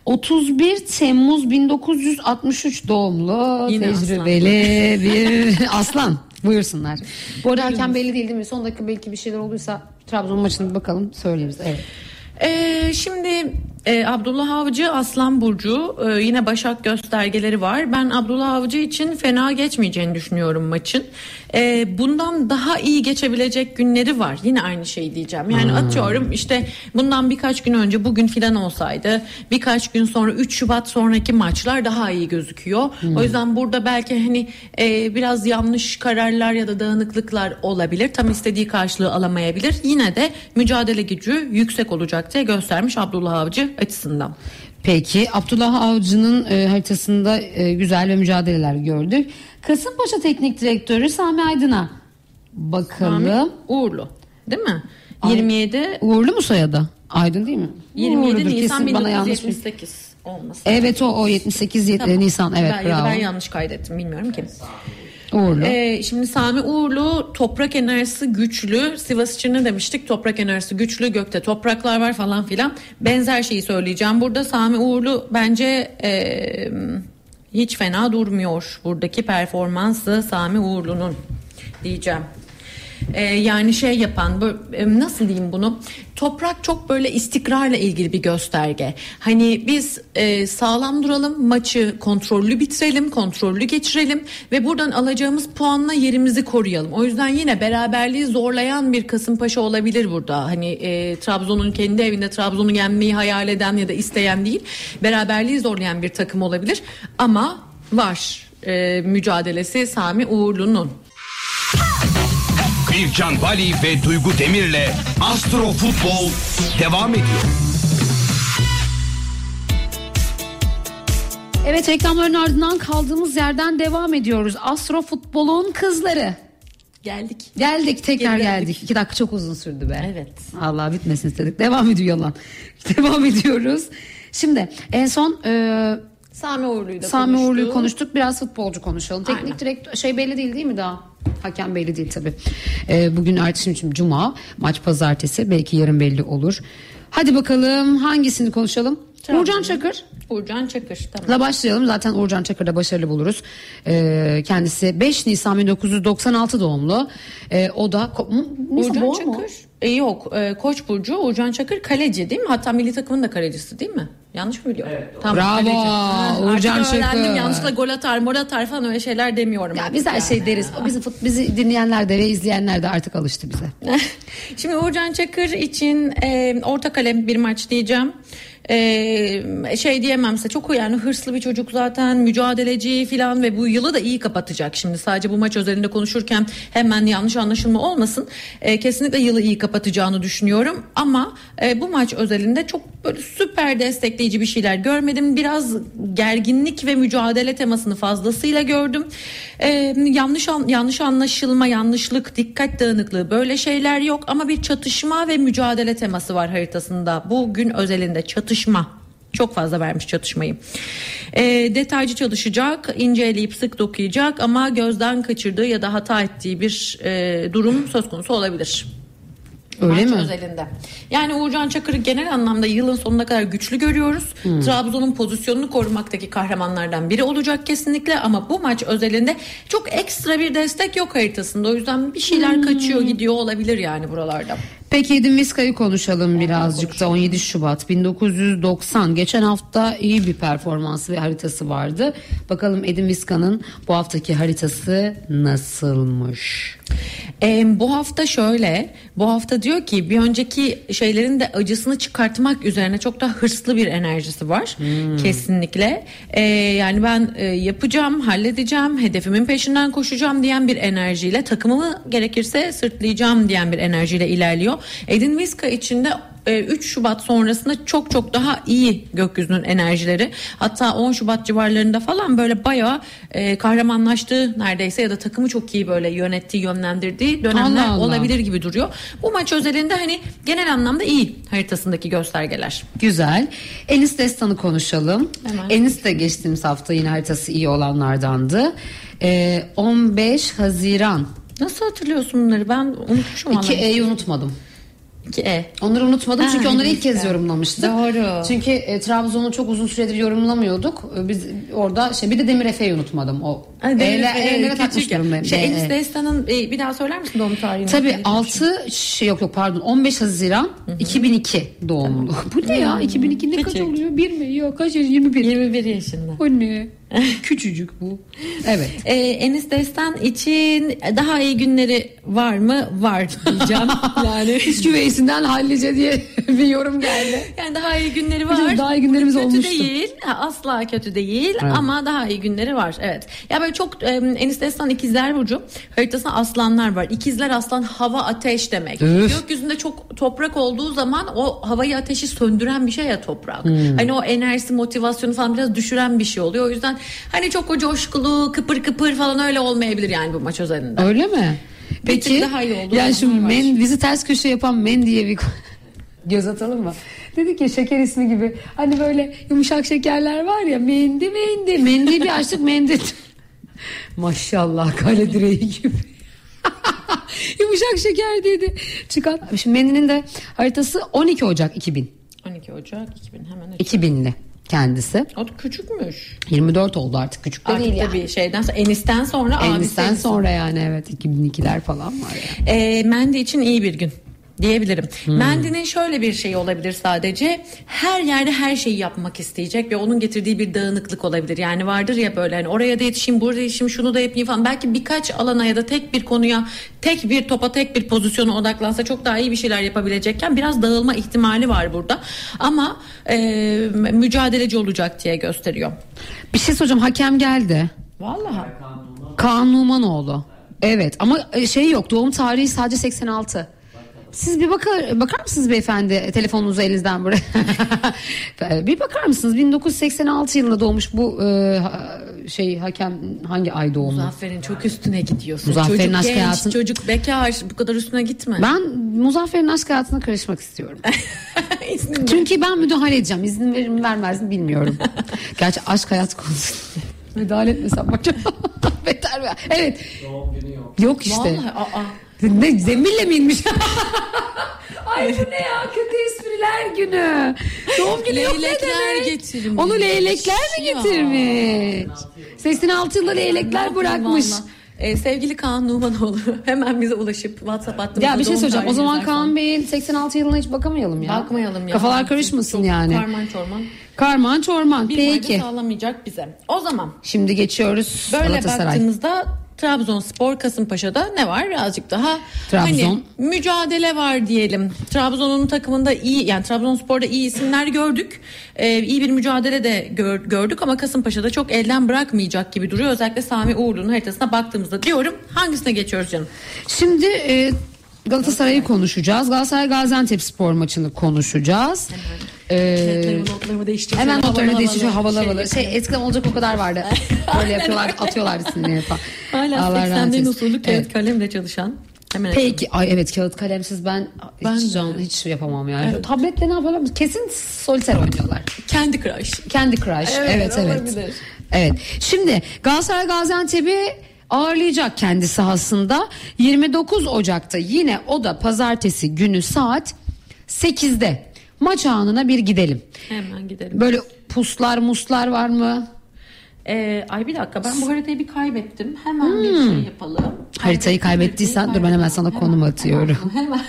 31 Temmuz 1963 doğumlu Yine tecrübeli bir aslan. Buyursunlar. Bu arada hakem belli değil değil mi? Son dakika belki bir şeyler olduysa Trabzon maçına bir bakalım söyleriz. Evet. Ee, şimdi e, Abdullah Avcı Aslan Burcu e, yine Başak göstergeleri var. Ben Abdullah Avcı için fena geçmeyeceğini düşünüyorum maçın. E, bundan daha iyi geçebilecek günleri var. Yine aynı şeyi diyeceğim. Yani atıyorum işte bundan birkaç gün önce bugün filan olsaydı birkaç gün sonra 3 Şubat sonraki maçlar daha iyi gözüküyor. O yüzden burada belki hani e, biraz yanlış kararlar ya da dağınıklıklar olabilir. Tam istediği karşılığı alamayabilir. Yine de mücadele gücü yüksek olacak diye göstermiş Abdullah Avcı açısından. Peki Abdullah Avcı'nın e, haritasında e, güzel ve mücadeleler gördük. Kasımpaşa Teknik Direktörü Sami Aydın'a bakalım. Sami Uğurlu değil mi? Ay- 27 Uğurlu mu soyadı? Aydın değil mi? 27 Uğurludur, Nisan kesin bana yanlış bir- 1978 olması. Evet o o 78 yet- Tamam. Nisan evet ben, bravo. ben yanlış kaydettim bilmiyorum ki. Uğurlu. Ee, şimdi Sami Uğurlu toprak enerjisi güçlü. Sivas için ne demiştik? Toprak enerjisi güçlü. Gökte topraklar var falan filan. Benzer şeyi söyleyeceğim. Burada Sami Uğurlu bence e, hiç fena durmuyor. Buradaki performansı Sami Uğurlu'nun diyeceğim. Ee, yani şey yapan böyle, nasıl diyeyim bunu? Toprak çok böyle istikrarla ilgili bir gösterge. Hani biz e, sağlam duralım maçı kontrollü bitirelim kontrollü geçirelim ve buradan alacağımız puanla yerimizi koruyalım. O yüzden yine beraberliği zorlayan bir Kasımpaşa olabilir burada. Hani e, Trabzon'un kendi evinde Trabzon'u yenmeyi hayal eden ya da isteyen değil beraberliği zorlayan bir takım olabilir. Ama var e, mücadelesi Sami Uğurlu'nun Bircan Bali ve Duygu Demir'le Astro Futbol devam ediyor. Evet reklamların ardından kaldığımız yerden devam ediyoruz. Astro Futbol'un kızları. geldik. Geldik tekrar Geri geldik. geldik. İki dakika çok uzun sürdü be. Evet. Allah bitmesin istedik. Devam ediyor yalan. Devam ediyoruz. Şimdi en son e, Sami Uğurlu'yu da Sami konuştuk. Uğurlu'yu konuştuk. Biraz futbolcu konuşalım. Teknik Aynen. direktör şey belli değil değil mi daha? Hakem belli değil tabii. E, bugün ertesi için cuma. Maç pazartesi. Belki yarın belli olur. Hadi bakalım hangisini konuşalım? Trabzon'u. Uğurcan Çakır. Uğurcan Çakır tamam. La başlayalım. Zaten Uğurcan Çakır'da başarılı buluruz. Ee, kendisi 5 Nisan 1996 doğumlu. Ee, o da Ko- Mu- Uğurcan boğa mı? E, yok e, Koç Burcu Uğurcan Çakır kaleci değil mi? Hatta milli takımın da kalecisi değil mi? Yanlış mı biliyorum? Tamam, Bravo, kaleci. Ha, Uğurcan artık öğrendim. Çakır. Yanlışlıkla gol atar mor atar falan öyle şeyler demiyorum. Ya biz her yani. şey deriz. O bizi, bizi dinleyenler de ve izleyenler de artık alıştı bize. Şimdi Uğurcan Çakır için e, orta kalem bir maç diyeceğim. E, şey diyemem size çok yani hırslı bir çocuk zaten mücadeleci falan ve bu yılı da iyi kapatacak. Şimdi sadece bu maç özelinde konuşurken hemen yanlış anlaşılma olmasın. E, kesinlikle yılı iyi kapatacağını düşünüyorum ama e, bu maç özelinde çok böyle süper destekleyici bir şeyler görmedim. Biraz gerginlik ve mücadele temasını fazlasıyla gördüm. E, yanlış an, yanlış anlaşılma, yanlışlık, dikkat dağınıklığı böyle şeyler yok ama bir çatışma ve mücadele teması var haritasında. Bugün özelinde çatışma çok fazla vermiş çatışmayı. E, detaycı çalışacak, inceleyip sık dokuyacak ama gözden kaçırdığı ya da hata ettiği bir e, durum söz konusu olabilir. Öyle Maç mi? özelinde. Yani Uğurcan Çakır'ı genel anlamda yılın sonuna kadar güçlü görüyoruz. Hmm. Trabzon'un pozisyonunu korumaktaki kahramanlardan biri olacak kesinlikle ama bu maç özelinde çok ekstra bir destek yok haritasında. O yüzden bir şeyler Hmm. kaçıyor gidiyor olabilir yani buralarda. Peki Edin Vizca'yı konuşalım birazcık da. 17 Şubat 1990 geçen hafta iyi bir performansı ve haritası vardı. Bakalım Edin Vizca'nın bu haftaki haritası nasılmış? Ee, bu hafta şöyle bu hafta diyor ki bir önceki şeylerin de acısını çıkartmak üzerine çok daha hırslı bir enerjisi var. Kesinlikle. Ee, yani ben e, yapacağım halledeceğim hedefimin peşinden koşacağım diyen bir enerjiyle takımımı gerekirse sırtlayacağım diyen bir enerjiyle ilerliyor Edin Viska içinde 3 Şubat sonrasında çok çok daha iyi gökyüzünün enerjileri. Hatta 10 Şubat civarlarında falan böyle bayağı e, kahramanlaştığı neredeyse ya da takımı çok iyi böyle yönettiği, yönlendirdiği dönemler Allah Allah. olabilir gibi duruyor. Bu maç özelinde hani genel anlamda iyi haritasındaki göstergeler. Güzel. Enis Destan'ı konuşalım. Hemen. Enis de geçtiğimiz hafta yine haritası iyi olanlardandı. Ee, 15 Haziran. Nasıl hatırlıyorsun bunları? Ben unutmuşum. 2E'yi unutmadım. 2E. Onları unutmadım Ha, çünkü onları ilk kez yorumlamıştık. Doğru. Çünkü e, Trabzon'u çok uzun süredir yorumlamıyorduk. E, Biz orada şey bir de Demir Efe'yi unutmadım. O E'le- E'lere takmış durumdayım. Şey, E, Enis e. Destan'ın e, bir daha söyler misin doğum tarihini? Tabii Unutmuşum. 6 şey yok yok pardon 15 Haziran 2002 doğumlu. Bu ne ya? 2002 ne kaç oluyor? 1 mi? Yok kaç yaş? 21. 21 yaşında. O ne? Küçücük bu. Evet. Ee, Enis Destan için daha iyi günleri var mı? Var diyeceğim. yani İç güveysinden hallice diye bir yorum geldi. yani daha iyi günleri var. daha iyi günlerimiz kötü olmuştu. değil. Asla kötü değil Evet. ama daha iyi günleri var. Evet. Ya böyle çok e, Enis Destan ikizler burcu. Haritasında aslanlar var. İkizler aslan hava ateş demek. Üf. Gökyüzünde çok toprak olduğu zaman o havayı ateşi söndüren bir şey ya toprak. Hmm. Hani o enerjisi motivasyonu falan biraz düşüren bir şey oluyor. O yüzden hani çok o coşkulu kıpır kıpır falan öyle olmayabilir yani bu maç özelinde. Öyle mi? Peki tık daha iyi oldu. yani şu men, bizi ters köşe yapan men diye bir göz atalım mı? Dedik ya şeker ismi gibi. Hani böyle yumuşak şekerler var ya mendi mendi. Mendiyi bir açtık mendi. Maşallah kale direği gibi. yumuşak şeker dedi. Çıkan. Şimdi mendinin de haritası 12 Ocak 2000. 12 Ocak 2000 hemen açık. 2000'li kendisi. O da küçükmüş. 24 oldu artık küçük de Artık değil yani. şeyden sonra Enis'ten sonra abisi Enis'ten Enis. sonra yani evet 2002'ler falan var yani. E, Mendi için iyi bir gün diyebilirim. Hmm. Mendi'nin şöyle bir şeyi olabilir sadece. Her yerde her şeyi yapmak isteyecek ve onun getirdiği bir dağınıklık olabilir. Yani vardır ya böyle hani oraya da yetişeyim, burada yetişeyim, şunu da yapayım falan. Belki birkaç alana ya da tek bir konuya, tek bir topa, tek bir pozisyona odaklansa çok daha iyi bir şeyler yapabilecekken biraz dağılma ihtimali var burada. Ama e, mücadeleci olacak diye gösteriyor. Bir şey soracağım hakem geldi. Vallahi. Kaan Numanoğlu. Evet ama e, şey yok doğum tarihi sadece 86. Siz bir bakar, bakar mısınız beyefendi telefonunuzu elinizden buraya? bir bakar mısınız 1986 yılında doğmuş bu e, şey hakem hangi ay doğumlu? Muzaffer'in çok üstüne gidiyorsun. Muzaffer'in çocuk aşk genç, hayatın- çocuk bekar bu kadar üstüne gitme. Ben Muzaffer'in aşk hayatına karışmak istiyorum. Çünkü ben müdahale edeceğim. İzin verir mi vermez mi bilmiyorum. Gerçi aşk hayat konusu. müdahale etmesem acaba? Beter mi? Evet. Doğum günü yok. Yok işte. Vallahi aa. Ne zemille mi inmiş? Ay bu ne ya kötü espriler günü. Doğum günü yok ne Leylekler demek? getirmiş. Onu leylekler mi Ya. getirmiş? 86 yılında leylekler bırakmış. Vallahi. Ee, sevgili Kaan Numanoğlu hemen bize ulaşıp WhatsApp hattımızda Ya bir şey doğum söyleyeceğim. O zaman yazarsan. Kaan Bey'in 86 yılına hiç bakamayalım ya. Bakmayalım ya. Kafalar karışmasın Çok yani. Karman çorman. Karman çorman. Bir fayda Peki. sağlamayacak bize. O zaman Şimdi geçiyoruz böyle Galatasaray. baktığımızda Trabzonspor Kasımpaşa'da ne var? Birazcık daha Trabzon. hani mücadele var diyelim. Trabzon'un takımında iyi yani Trabzonspor'da iyi isimler gördük. Ee, iyi bir mücadele de gör- gördük ama Kasımpaşa'da çok elden bırakmayacak gibi duruyor. Özellikle Sami Uğurlu'nun haritasına baktığımızda diyorum. Hangisine geçiyoruz canım? Şimdi e, Galatasaray'ı konuşacağız. Galatasaray Gaziantep spor maçını konuşacağız. Ee, notlarımı değiştireceğim. hemen notlarını değiştiriyor havalı. havalı havalı. Şey eskiden olacak o kadar vardı. Böyle yapıyorlar atıyorlar isimleri falan. Hala Allah rahmet 80'den eylesin. usulü kağıt Evet. kalemle çalışan. Hemen Peki ay evet kağıt kalemsiz ben, Ben hiç, de. hiç yapamam yani. Tabletle ne yapıyorlar? Kesin soliter oynuyorlar. Kendi Crush. Kendi Crush. Evet, Evet evet. Evet. Şimdi Galatasaray Gaziantep'i ağırlayacak kendi sahasında 29 Ocak'ta yine o da pazartesi günü saat 8'de maç anına bir gidelim. Hemen gidelim. Böyle puslar muslar var mı? Ee, ay bir dakika ben bu haritayı bir kaybettim. Hemen bir şey yapalım. Hmm. Haritayı kaybettiysen dur ben hemen sana konum atıyorum. Hemen.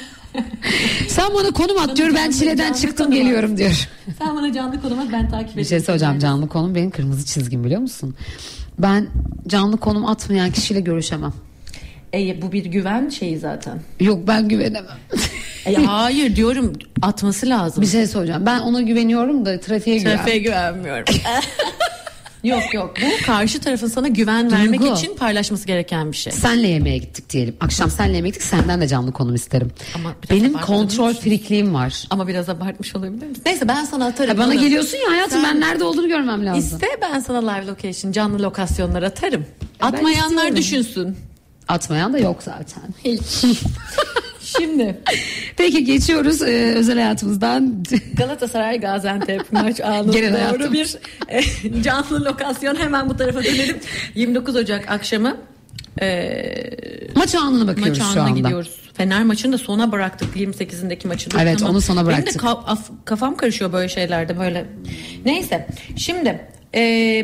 Sen bana konum at diyor ben çileden çıktım at. geliyorum diyor. Sen bana canlı konum at ben takip edeyim. Bir şey söyleyeceğim canlı konum benim kırmızı çizgim biliyor musun? Ben canlı konum atmayan kişiyle görüşemem. E, bu bir güven şeyi zaten. Yok ben güvenemem. E, hayır diyorum atması lazım. Bir şey söyleyeceğim. Ben ona güveniyorum da trafiğe güven. Trafiğe güvenmiyorum. yok yok bu karşı tarafın sana güven vermek Duygu. için paylaşması gereken bir şey. Senle yemeğe gittik diyelim. Akşam senle yemeğe gittik. Senden de canlı konum isterim. Ama biraz Benim kontrol mı? frikliğim var. Ama biraz abartmış olabilir misin? Neyse ben sana atarım. Ha, bana onu. geliyorsun ya hayatım Sen- ben nerede olduğunu görmem lazım. İste ben sana live location canlı lokasyonlar atarım. Atmayanlar istiyorum. düşünsün. Atmayan da yok zaten. Şimdi Peki geçiyoruz e, özel hayatımızdan. Galatasaray Gaziantep maç anı Genel doğru hayatım. bir e, canlı lokasyon hemen bu tarafa dönelim. 29 Ocak akşamı e, Maç anına bakıyoruz maç şu anına anda. gidiyoruz. Fener maçını da sona bıraktık 28'indeki maçı. Evet, onu sona Benim de bıraktık. ka- af- kafam karışıyor böyle şeylerde böyle. Neyse şimdi e,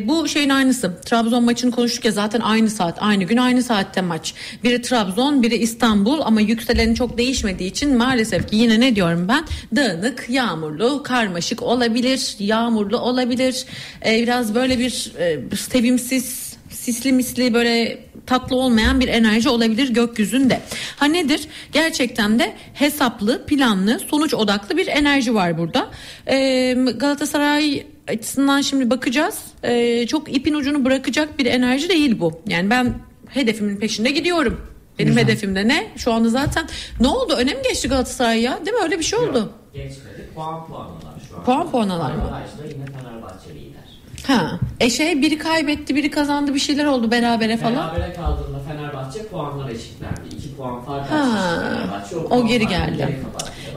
bu şeyin aynısı. Trabzon maçını konuştuk ya zaten aynı saat, aynı gün, aynı saatte maç. Biri Trabzon, biri İstanbul ama yükseleni çok değişmediği için maalesef ki yine ne diyorum ben? Dağınık, yağmurlu, karmaşık olabilir, yağmurlu olabilir. E, biraz böyle bir e, sevimsiz sisli misli böyle tatlı olmayan bir enerji olabilir gökyüzünde. Ha nedir? Gerçekten de hesaplı, planlı, sonuç odaklı bir enerji var burada. Ee, Galatasaray açısından şimdi bakacağız. Ee, çok ipin ucunu bırakacak bir enerji değil bu. Yani ben hedefimin peşinde gidiyorum. Benim hedefim de ne? Şu anda zaten ne oldu? Öne mi geçti Galatasaray ya? Değil mi? Öyle bir şey oldu. Geçmedi. Puan puanalar şu an. Puan puanalar mı? Averajda yine Fenerbahçe lider. Ha. E şey biri kaybetti, biri kazandı, bir şeyler oldu berabere falan. Berabere kaldığında Fenerbahçe puanlar eşitlendi. 2 puan fark Ha, Fenerbahçe. o puan geri geldi.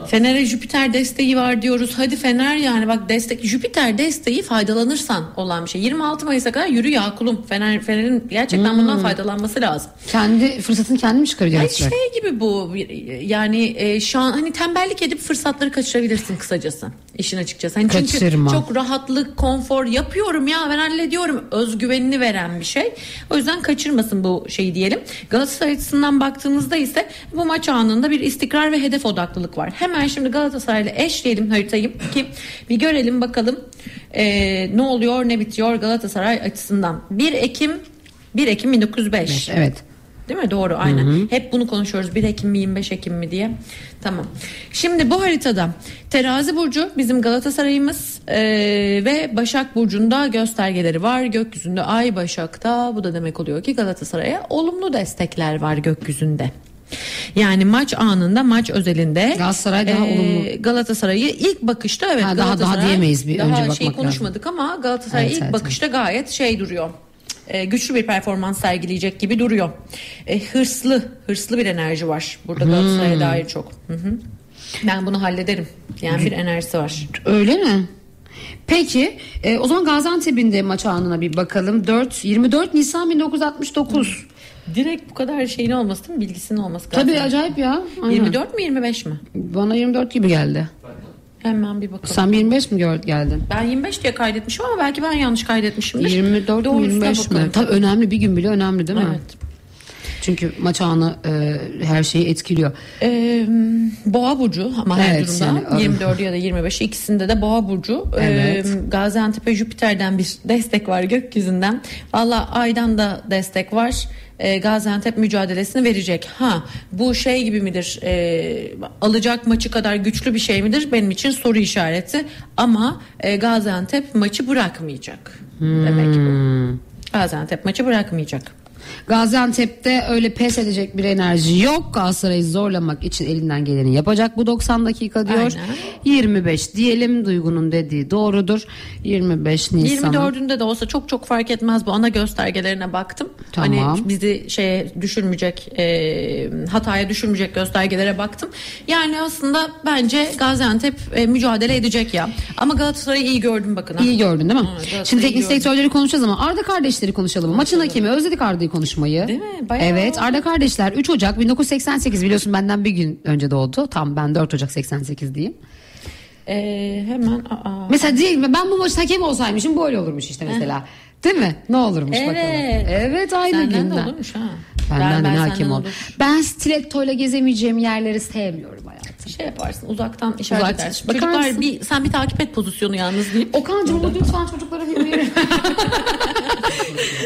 Fener'e Jüpiter desteği var diyoruz. Hadi Fener yani bak destek Jüpiter desteği faydalanırsan olan bir şey. 26 Mayıs'a kadar yürü ya kulum. Fener Fener'in gerçekten Hmm. bundan faydalanması lazım. Kendi fırsatını kendi mi çıkarıyor Ay Galatasaray? şey gibi bu yani e, şu an hani tembellik edip fırsatları kaçırabilirsin kısacası işin açıkçası. Hani çünkü Kaçırma. çok rahatlık, konfor yapıyorum ya ben hallediyorum özgüvenini veren bir şey. O yüzden kaçırmasın bu şeyi diyelim. Galatasaray açısından baktığımızda ise bu maç anında bir istikrar ve hedef odaklılık var. Hemen şimdi Galatasaray'la eşleyelim haritayı ki bir görelim bakalım e, ne oluyor ne bitiyor Galatasaray açısından. 1 Ekim 1 Ekim 1905. Evet. Değil mi? Doğru aynen. Hep bunu konuşuyoruz. 1 Ekim mi 25 Ekim mi diye. Tamam. Şimdi bu haritada Terazi Burcu bizim Galatasaray'ımız ee, ve Başak Burcu'nda göstergeleri var. Gökyüzünde Ay Başak'ta bu da demek oluyor ki Galatasaray'a olumlu destekler var gökyüzünde. Yani maç anında maç özelinde Galatasaray daha olumlu. Galatasaray'ı ilk bakışta evet Ha, daha- daha diyemeyiz, bir daha önce şey bakmak lazım. konuşmadık ama Galatasaray Evet, ilk evet, bakışta gayet şey duruyor e, güçlü bir performans sergileyecek gibi duruyor. E, hırslı, hırslı bir enerji var burada Hmm. Galatasaray'a dair çok. Hı hı. Ben bunu hallederim. Yani bir enerjisi var. Öyle mi? Peki e, o zaman Gaziantep'in de maç anına bir bakalım. 4 24 Nisan 1969. Direkt bu kadar şeyin olması değil mi? Bilgisinin olması. Tabii acayip ya. Aynen. 24 mi 25 mi? Bana 24 gibi geldi. Hemen bir bakalım. Sen 25 mi gör, geldin? Ben 25 diye kaydetmişim ama belki ben yanlış kaydetmişimdir. 24 mi Doğrusuna 25 mi? bakalım. Tabii önemli bir gün bile önemli değil mi? Evet. Çünkü maç anı e, her şeyi etkiliyor. Ee, boğa burcu ama her Evet, durumda yani, 24 ya da 25 ikisinde de boğa burcu. Evet. Ee, Gaziantep'e Jüpiter'den bir destek var gökyüzünden. Valla aydan da destek var. E, Gaziantep mücadelesini verecek. Ha bu şey gibi midir? E, alacak maçı kadar güçlü bir şey midir? Benim için soru işareti. Ama e, Gaziantep maçı bırakmayacak. Demek bu. Gaziantep maçı bırakmayacak. Gaziantep'te öyle pes edecek bir enerji yok. Galatasaray'ı zorlamak için elinden geleni yapacak bu 90 dakika diyor. Aynen. 25 diyelim Duygu'nun dediği doğrudur. 25 Nisan'ın. 24'ünde de olsa çok çok fark etmez bu ana göstergelerine baktım. Tamam. Hani bizi şeye düşürmeyecek e, hataya düşürmeyecek göstergelere baktım. Yani aslında bence Gaziantep e, mücadele edecek ya. Ama Galatasaray'ı iyi gördüm bakın. İyi gördün değil mi? Ha, Şimdi teknik direktörleri konuşacağız ama Arda kardeşleri konuşalım. Maçın hakemi özledik Arda'yı konuşmayı. Değil mi? Bayağı evet. Arda kardeşler 3 Ocak 1988 biliyorsun benden bir gün önce doğdu. Tam ben 4 Ocak 88 diyeyim. E, hemen aa. Mesela mi ben bu maçta hakem olsaymışım böyle olurmuş işte mesela. Değil mi? Ne olurmuş Evet. bakalım. Evet aynı Senden günden. de olurmuş ha. Benden de ne hakem ol. Ben stilettoyla gezemeyeceğim yerleri sevmiyorum hayatım. Şey yaparsın uzaktan işaret Uzak- edersin. Bakar Çocuklar bir sen bir takip et pozisyonu yalnız deyip. Okan'cığım bu lütfen çocuklara bir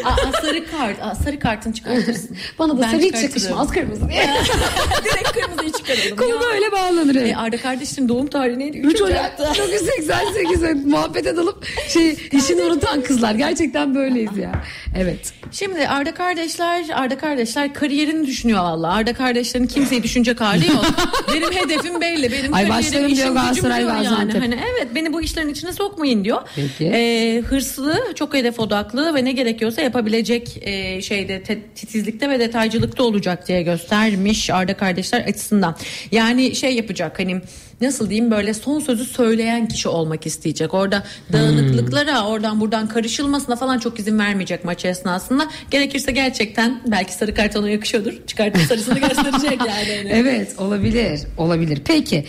Aa, sarı kart. Aa, sarı kartını çıkartırsın. Bana da Ben sarı hiç yakışmaz kırmızı diye. Direkt kırmızıyı çıkaralım. Konu ya. böyle bağlanır. E, Arda kardeşim doğum tarihi neydi? 3 Ocak 1988 muhabbete dalıp şey işini unutan kızlar gerçekten böyleyiz ya. Evet. Şimdi Arda kardeşler, Arda kardeşler kariyerini düşünüyor valla. Arda kardeşlerin kimseyi düşünecek hali yok. benim hedefim belli. Benim Ay başlarım diyor Galatasaray, diyor yani. Gaziantep. Hani evet beni bu işlerin içine sokmayın diyor. Peki. E, hırslı, çok hedef odaklı ve ne gerekiyorsa yapabilecek e, şeyde te- titizlikte ve detaycılıkta olacak diye göstermiş Arda kardeşler açısından. Yani şey yapacak hani nasıl diyeyim böyle son sözü söyleyen kişi olmak isteyecek. Orada dağınıklıklara oradan buradan karışılmasına falan çok izin vermeyecek maç esnasında. Gerekirse gerçekten belki sarı kart ona yakışıyordur. Çıkartıp sarısını gösterecek yani. Evet olabilir. Olabilir. Peki.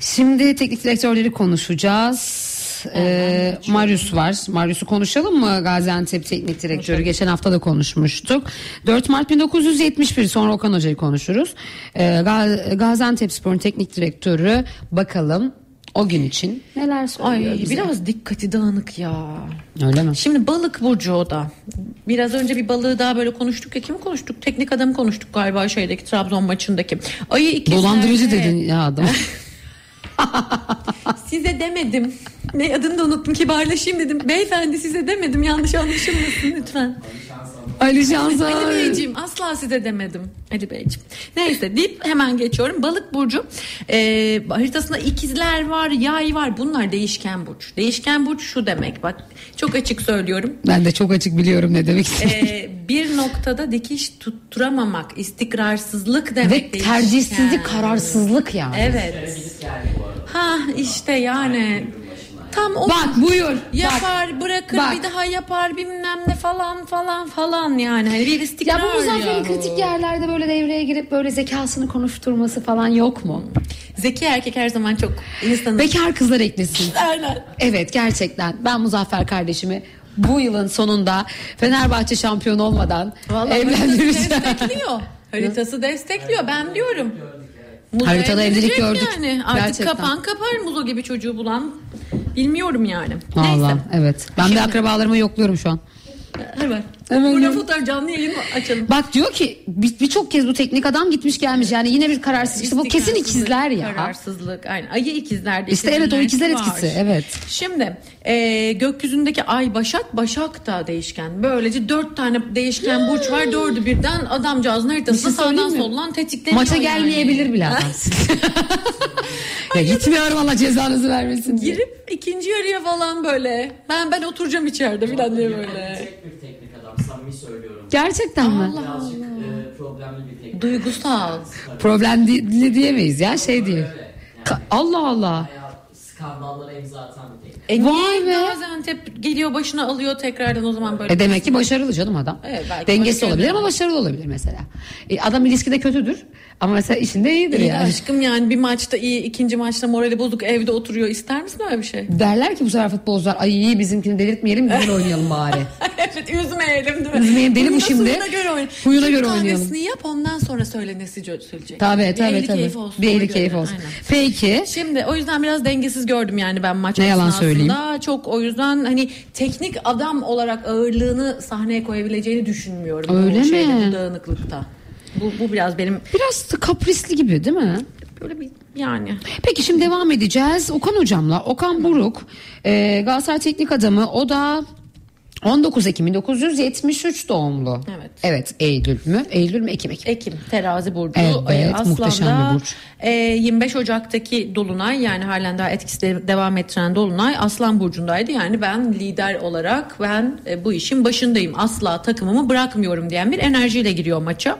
Şimdi teknik direktörleri konuşacağız. Ee, Marius var. Marius'u konuşalım mı? Gaziantep Teknik Direktörü. Geçen hafta da konuşmuştuk. 4 Mart 1971 sonra Okan Hoca'yı konuşuruz. Ee, Ga- Gaziantep Spor'un teknik direktörü bakalım o gün için neler söylüyor Ay bize. biraz dikkati dağınık ya. Öyle mi? Şimdi balık burcu o da. Biraz önce bir balığı daha böyle konuştuk ya. Kim konuştuk? Teknik adamı konuştuk galiba şeydeki Trabzon maçındaki. Ayı ikizlerde. Dolandırıcı dedin ya adam. Size demedim. Ne adını da unuttum kibarlaşayım dedim. Beyefendi size demedim yanlış anlaşılmasın lütfen. Ali Şansal. Ali Beyciğim asla size demedim. Ali Beyciğim. Neyse deyip hemen geçiyorum. Balık burcu e, haritasında ikizler var, yay var. Bunlar değişken burç. Değişken burç şu demek. Bak çok açık söylüyorum. Ben de çok açık biliyorum ne demek. E, bir noktada dikiş tutturamamak, istikrarsızlık demek. Ve değişken. tercihsizlik, kararsızlık yani. Evet. Ha işte yani. Tam o Bak buyur. yapar bırakır bak. bir daha yapar bilmem ne falan falan falan yani hani bir istikrar Ya bu Muzaffer'in ya. kritik yerlerde böyle devreye girip böyle zekasını konuşturması falan yok mu? Zeki erkek her zaman çok insanın Bekar kızlar eklesin. Aynen. Evet gerçekten ben Muzaffer kardeşimi bu yılın sonunda Fenerbahçe şampiyon olmadan Vallahi evlendireceğim. destekliyor. Haritası destekliyor ben diyorum. Muzo Haritada evlilik gördük. Yani. Artık Gerçekten. kapan kapar muzo gibi çocuğu bulan. Bilmiyorum yani. Neyse. evet. Ben Şimdi- de akrabalarımı yokluyorum şu an. Ver. Hemen Burada fotoğraf canlı yayın açalım. Bak diyor ki bir- birçok kez bu teknik adam gitmiş gelmiş yani yine bir kararsız. İşte bu kesin ikizler ya. Kararsızlık. Aynen. Ayı ikizlerde. İşte evet o ikizler var. etkisi evet. Şimdi e, gökyüzündeki ay Başak, Başak da değişken. Böylece dört tane değişken burç var. Dördü birden adamcağızın haritasında Bir şey sağdan soldan tetikleniyor. Maça yani. gelmeyebilir bile adam. ya gitmiyorum Allah cezanızı vermesin diye. Girip ikinci yarıya falan böyle. Ben ben oturacağım içeride falan diye böyle. Tek bir teknik adam samimi söylüyorum. Gerçekten mi? Birazcık e, problemli bir teknik Duygusal. Problemli diyemeyiz ya şey diye. Öyle. Allah Allah. Bayağı skandallara imza atan bir teknik. E Vay niye be. Gaziantep geliyor başına alıyor tekrardan o zaman böyle. E demek ki başarılı canım adam. Evet, belki başarılı. olabilir ama başarılı olabilir mesela. E, adam ilişkide kötüdür ama mesela işinde iyidir İyi yani. aşkım yani bir maçta iyi ikinci maçta morali bozuk evde oturuyor ister misin öyle bir şey? Derler ki bu sefer futbolcular ay iyi bizimkini delirtmeyelim güzel oynayalım bari. evet Üzmeyelim değil mi? Üzmeyelim, deli bu Huyuna şimdi. suyuna göre oynayalım. Huyuna göre oynayalım. yap ondan sonra söyle nesi söyleyecek. Tabii Bir tabii ehli tabii. keyfi olsun. Bir eli keyif olsun. Aynen. Peki. Şimdi o yüzden biraz dengesiz gördüm yani ben maç Ne yalan söyleyeyim. Çok o yüzden hani teknik adam olarak ağırlığını sahneye koyabileceğini düşünmüyorum. Öyle bu şeyde, mi? bu dağınıklıkta. Bu, bu biraz benim Biraz kaprisli gibi değil mi? böyle bir yani. Peki şimdi devam edeceğiz. Okan hocamla. Okan Buruk e, Galatasaray teknik adamı. O da 19 Ekim 1973 doğumlu. Evet. Evet Eylül mü? Eylül mü? Ekim Ekim. Ekim terazi burcu. Evet, Ee, muhteşem Aslan'da, bir burç. e, 25 Ocak'taki dolunay yani halen daha etkisi de- devam ettiren dolunay Aslan burcundaydı. Yani ben lider olarak ben e, bu işin başındayım. Asla takımımı bırakmıyorum diyen bir enerjiyle giriyor maça.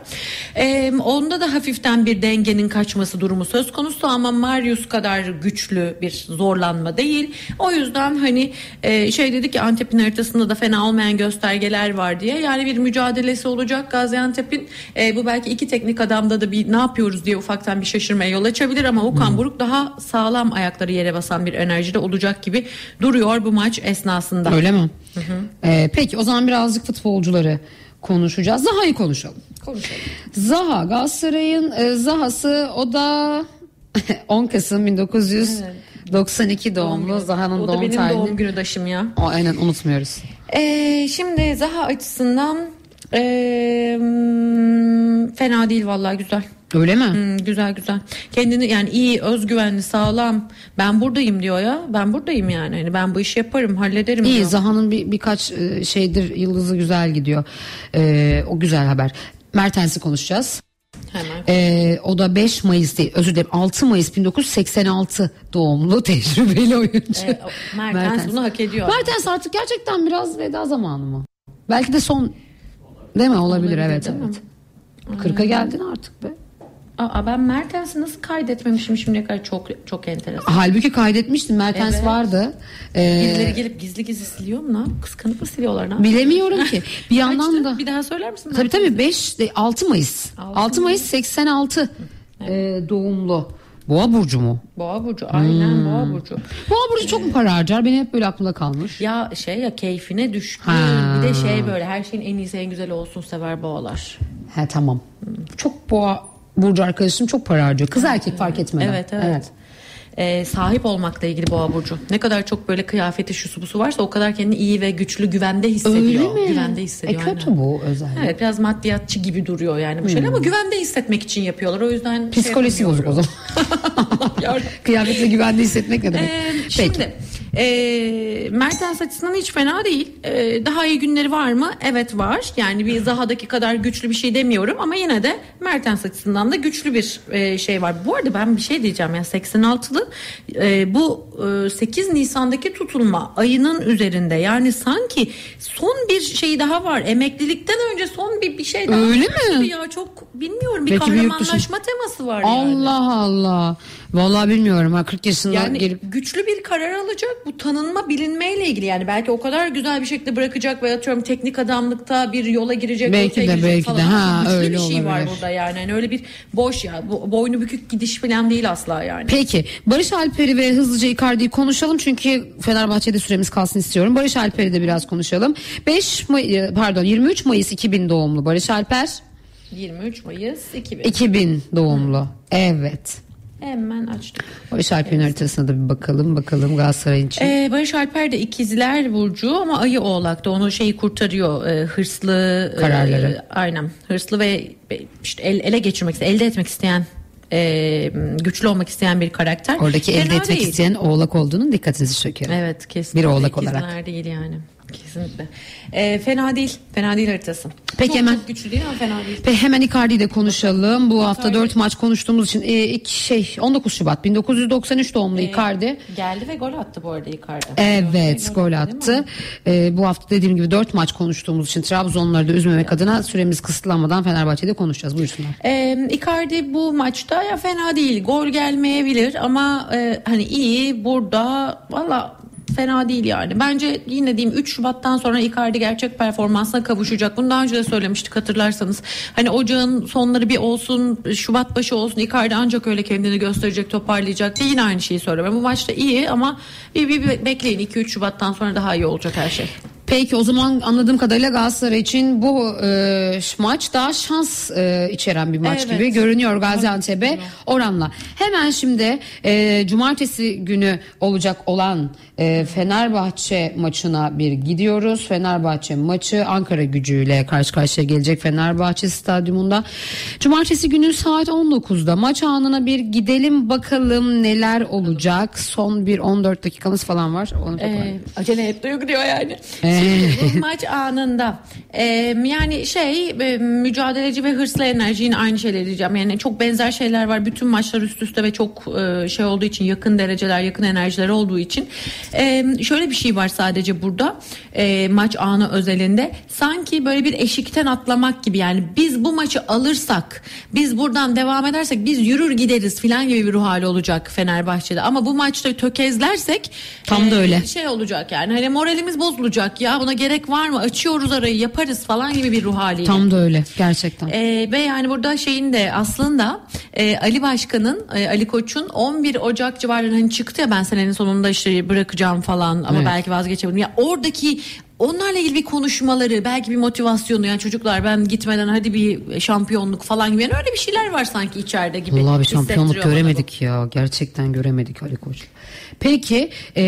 E, onda da hafiften bir dengenin kaçması durumu söz konusu ama Marius kadar güçlü bir zorlanma değil. O yüzden hani e, şey dedi ki Antep'in haritasında da fena olmayan göstergeler var diye. Yani bir mücadelesi olacak Gaziantep'in. E, bu belki iki teknik adamda da bir ne yapıyoruz diye ufaktan bir şaşırmaya yol açabilir ama Okan Buruk daha sağlam ayakları yere basan bir enerjide olacak gibi duruyor bu maç esnasında. Öyle mi? E, peki o zaman birazcık futbolcuları konuşacağız. Zaha'yı konuşalım. Konuşalım. Zaha Galatasaray'ın e, Zaha'sı o da 10 Kasım 1992 doğumlu. Zaha'nın O da doğum benim tarihini. doğum günü daşım ya. O, aynen unutmuyoruz. Ee, şimdi Zaha açısından ee, fena değil vallahi güzel. Öyle mi? Hmm, güzel güzel. Kendini yani iyi, özgüvenli, sağlam. Ben buradayım diyor ya. Ben buradayım yani. Hani ben bu işi yaparım, hallederim İyi diyor. Zaha'nın bir, birkaç e, şeydir yıldızı güzel gidiyor. E, o güzel haber. Mertens'i konuşacağız. Hemen. E, o da 5 Mayıs değil özür dilerim 6 Mayıs 1986 doğumlu tecrübeli oyuncu. E, o- Mertens bunu hak ediyor. Mertens artık gerçekten biraz veda zamanı mı? Belki de son değil mi? Olabilir, Olabilir, evet evet. 40'a geldin artık be. Aa, ben Mertens'i nasıl kaydetmemişim şimdiye kadar çok çok enteresan. Halbuki kaydetmiştin Mertens Evet. vardı. Ee, Birileri gelip gizli gizli siliyor mu? Yap- Kıskanıp mı siliyorlar? Yapıyor? bilemiyorum ki. Bir yandan Kaçtı? da Bir daha söyler misin? Tabii tabii 5 de 6 Mayıs. 6 6 Mayıs 86 e, doğumlu. Boğa burcu mu? Boğa burcu. Aynen Hmm. boğa burcu. Boğa burcu çok mu para harcar? Benim hep böyle aklımda kalmış. Ya şey ya keyfine düşkün. Ha. Bir de şey böyle her şeyin en iyisi en güzeli olsun sever boğalar. He tamam. Çok boğa burcu arkadaşım çok para harcıyor. Kız erkek fark etmeden. Evet evet. Ee, sahip olmakla ilgili boğa burcu. Ne kadar çok böyle kıyafeti şusu busu varsa o kadar kendini iyi ve güçlü güvende hissediyor. Öyle mi? Güvende E hissediyor. kötü aynen. bu özellik. Evet biraz maddiyatçı gibi duruyor yani bu şeyler ama güvende hissetmek için yapıyorlar. O yüzden şey Psikolojisi bozuk o zaman. Kıyafetle güvende hissetmek ne demek? Ee, Peki. şimdi e, Mertens açısından hiç fena değil. E, daha iyi günleri var mı? Evet var. Yani bir Zaha'daki kadar güçlü bir şey demiyorum ama yine de Mertens açısından da güçlü bir e, şey var. Bu arada ben bir şey diyeceğim ya 86'lı e, bu e, 8 Nisan'daki tutulma ayının üzerinde yani sanki son bir şey daha var. Emeklilikten önce son bir bir şey daha Öyle mi? Ya çok bilmiyorum bir Belki bir kahramanlaşma teması var yani. Allah Allah. Vallahi bilmiyorum ha 40 yaşında Yani gelip güçlü bir karar alacak bu tanınma bilinmeyle ilgili yani belki o kadar güzel bir şekilde bırakacak veya atıyorum teknik adamlıkta bir yola girecek Belki de, belki falan. de. Ha, güçlü öyle bir şey var olabilir. burada yani yani öyle bir boş ya boynu bükük gidiş falan değil asla yani. Peki Barış Alper'i ve hızlıca Icardi'yi konuşalım çünkü Fenerbahçe'de süremiz kalsın istiyorum. Barış Alper'i de biraz konuşalım. 5 May- pardon 23 Mayıs 2000 doğumlu Barış Alper 23 Mayıs 2000. 2000 doğumlu. Evet. Hemen açtık. Barış Alper'in haritasına da bir bakalım bakalım Galatasaray'ın için. Ee, Barış Alper de ikizler burcu ama ayı oğlakta onu şeyi kurtarıyor Ee, hırslı e, Kararları. aynen hırslı ve işte el, ele geçirmek elde etmek isteyen e, güçlü olmak isteyen bir karakter. Oradaki Fena elde etmek değil. isteyen oğlak olduğunun dikkatinizi çekiyor. Evet kesinlikle. Bir oğlak İkizler olarak. değil yani. Kesinlikle. Ee, fena değil. Fena değil haritası. Peki çok, hemen- Çok güçlü değil ama fena değil. Ve hemen Icardi'yi de konuşalım. Bu hafta 4 maç konuştuğumuz için e, ilk şey 19 Şubat 1993 doğumlu Icardi. Geldi ve gol attı bu arada Icardi. Evet gol attı. Ee, bu hafta dediğim gibi 4 maç konuştuğumuz için Trabzonları da üzmemek adına süremiz kısıtlanmadan Fenerbahçe'de konuşacağız. Buyursunlar. Ee, Icardi bu maçta ya fena değil. Gol gelmeyebilir ama e, hani iyi burada valla fena değil yani. Bence yine diyeyim 3 Şubat'tan sonra Icardi gerçek performansına kavuşacak. Bunu daha önce de söylemiştik hatırlarsanız. Hani ocağın sonları bir olsun, Şubat başı olsun Icardi ancak öyle kendini gösterecek, toparlayacak diye yine aynı şeyi söylüyorum. Bu maçta iyi ama bir, bir, bir bekleyin 2-3 Şubat'tan sonra daha iyi olacak her şey. Peki o zaman anladığım kadarıyla Galatasaray için bu e, maç daha şans e, içeren bir maç Evet. gibi görünüyor Gaziantep'e oranla. Hemen şimdi e, cumartesi günü olacak olan e, Fenerbahçe maçına bir gidiyoruz. Fenerbahçe maçı Ankara gücüyle karşı karşıya gelecek Fenerbahçe stadyumunda. Cumartesi günü saat 19'da maç anına bir gidelim bakalım neler olacak. Son bir 14 dakikamız falan var. Onu. Ee, acele et duygu diyor yani. Ee. Bu maç anında. Ee, yani şey e, mücadeleci ve hırslı enerji yine aynı şeyleri diyeceğim. Yani çok benzer şeyler var. Bütün maçlar üst üste ve çok e, şey olduğu için yakın dereceler yakın enerjiler olduğu için. Ee, şöyle bir şey var sadece burada e, maç anı özelinde. Sanki böyle bir eşikten atlamak gibi. Yani biz bu maçı alırsak biz buradan devam edersek biz yürür gideriz filan gibi bir ruh hali olacak Fenerbahçe'de. Ama bu maçta tökezlersek Tam da öyle. şey olacak yani. Hani moralimiz bozulacak ya buna gerek var mı açıyoruz arayı yaparız falan gibi bir ruh haliyle. Tam da öyle gerçekten. Ee, ve yani burada şeyin de aslında e, Ali Başkan'ın e, Ali Koç'un 11 Ocak civarlarında hani çıktı ya ben senenin sonunda işte bırakacağım falan ama Evet. belki vazgeçemedim. Ya oradaki onlarla ilgili bir konuşmaları belki bir motivasyonu yani çocuklar ben gitmeden hadi bir şampiyonluk falan gibi yani öyle bir şeyler var sanki içeride gibi. Vallahi bir şampiyonluk göremedik ya. Gerçekten göremedik Ali Koç. Peki e,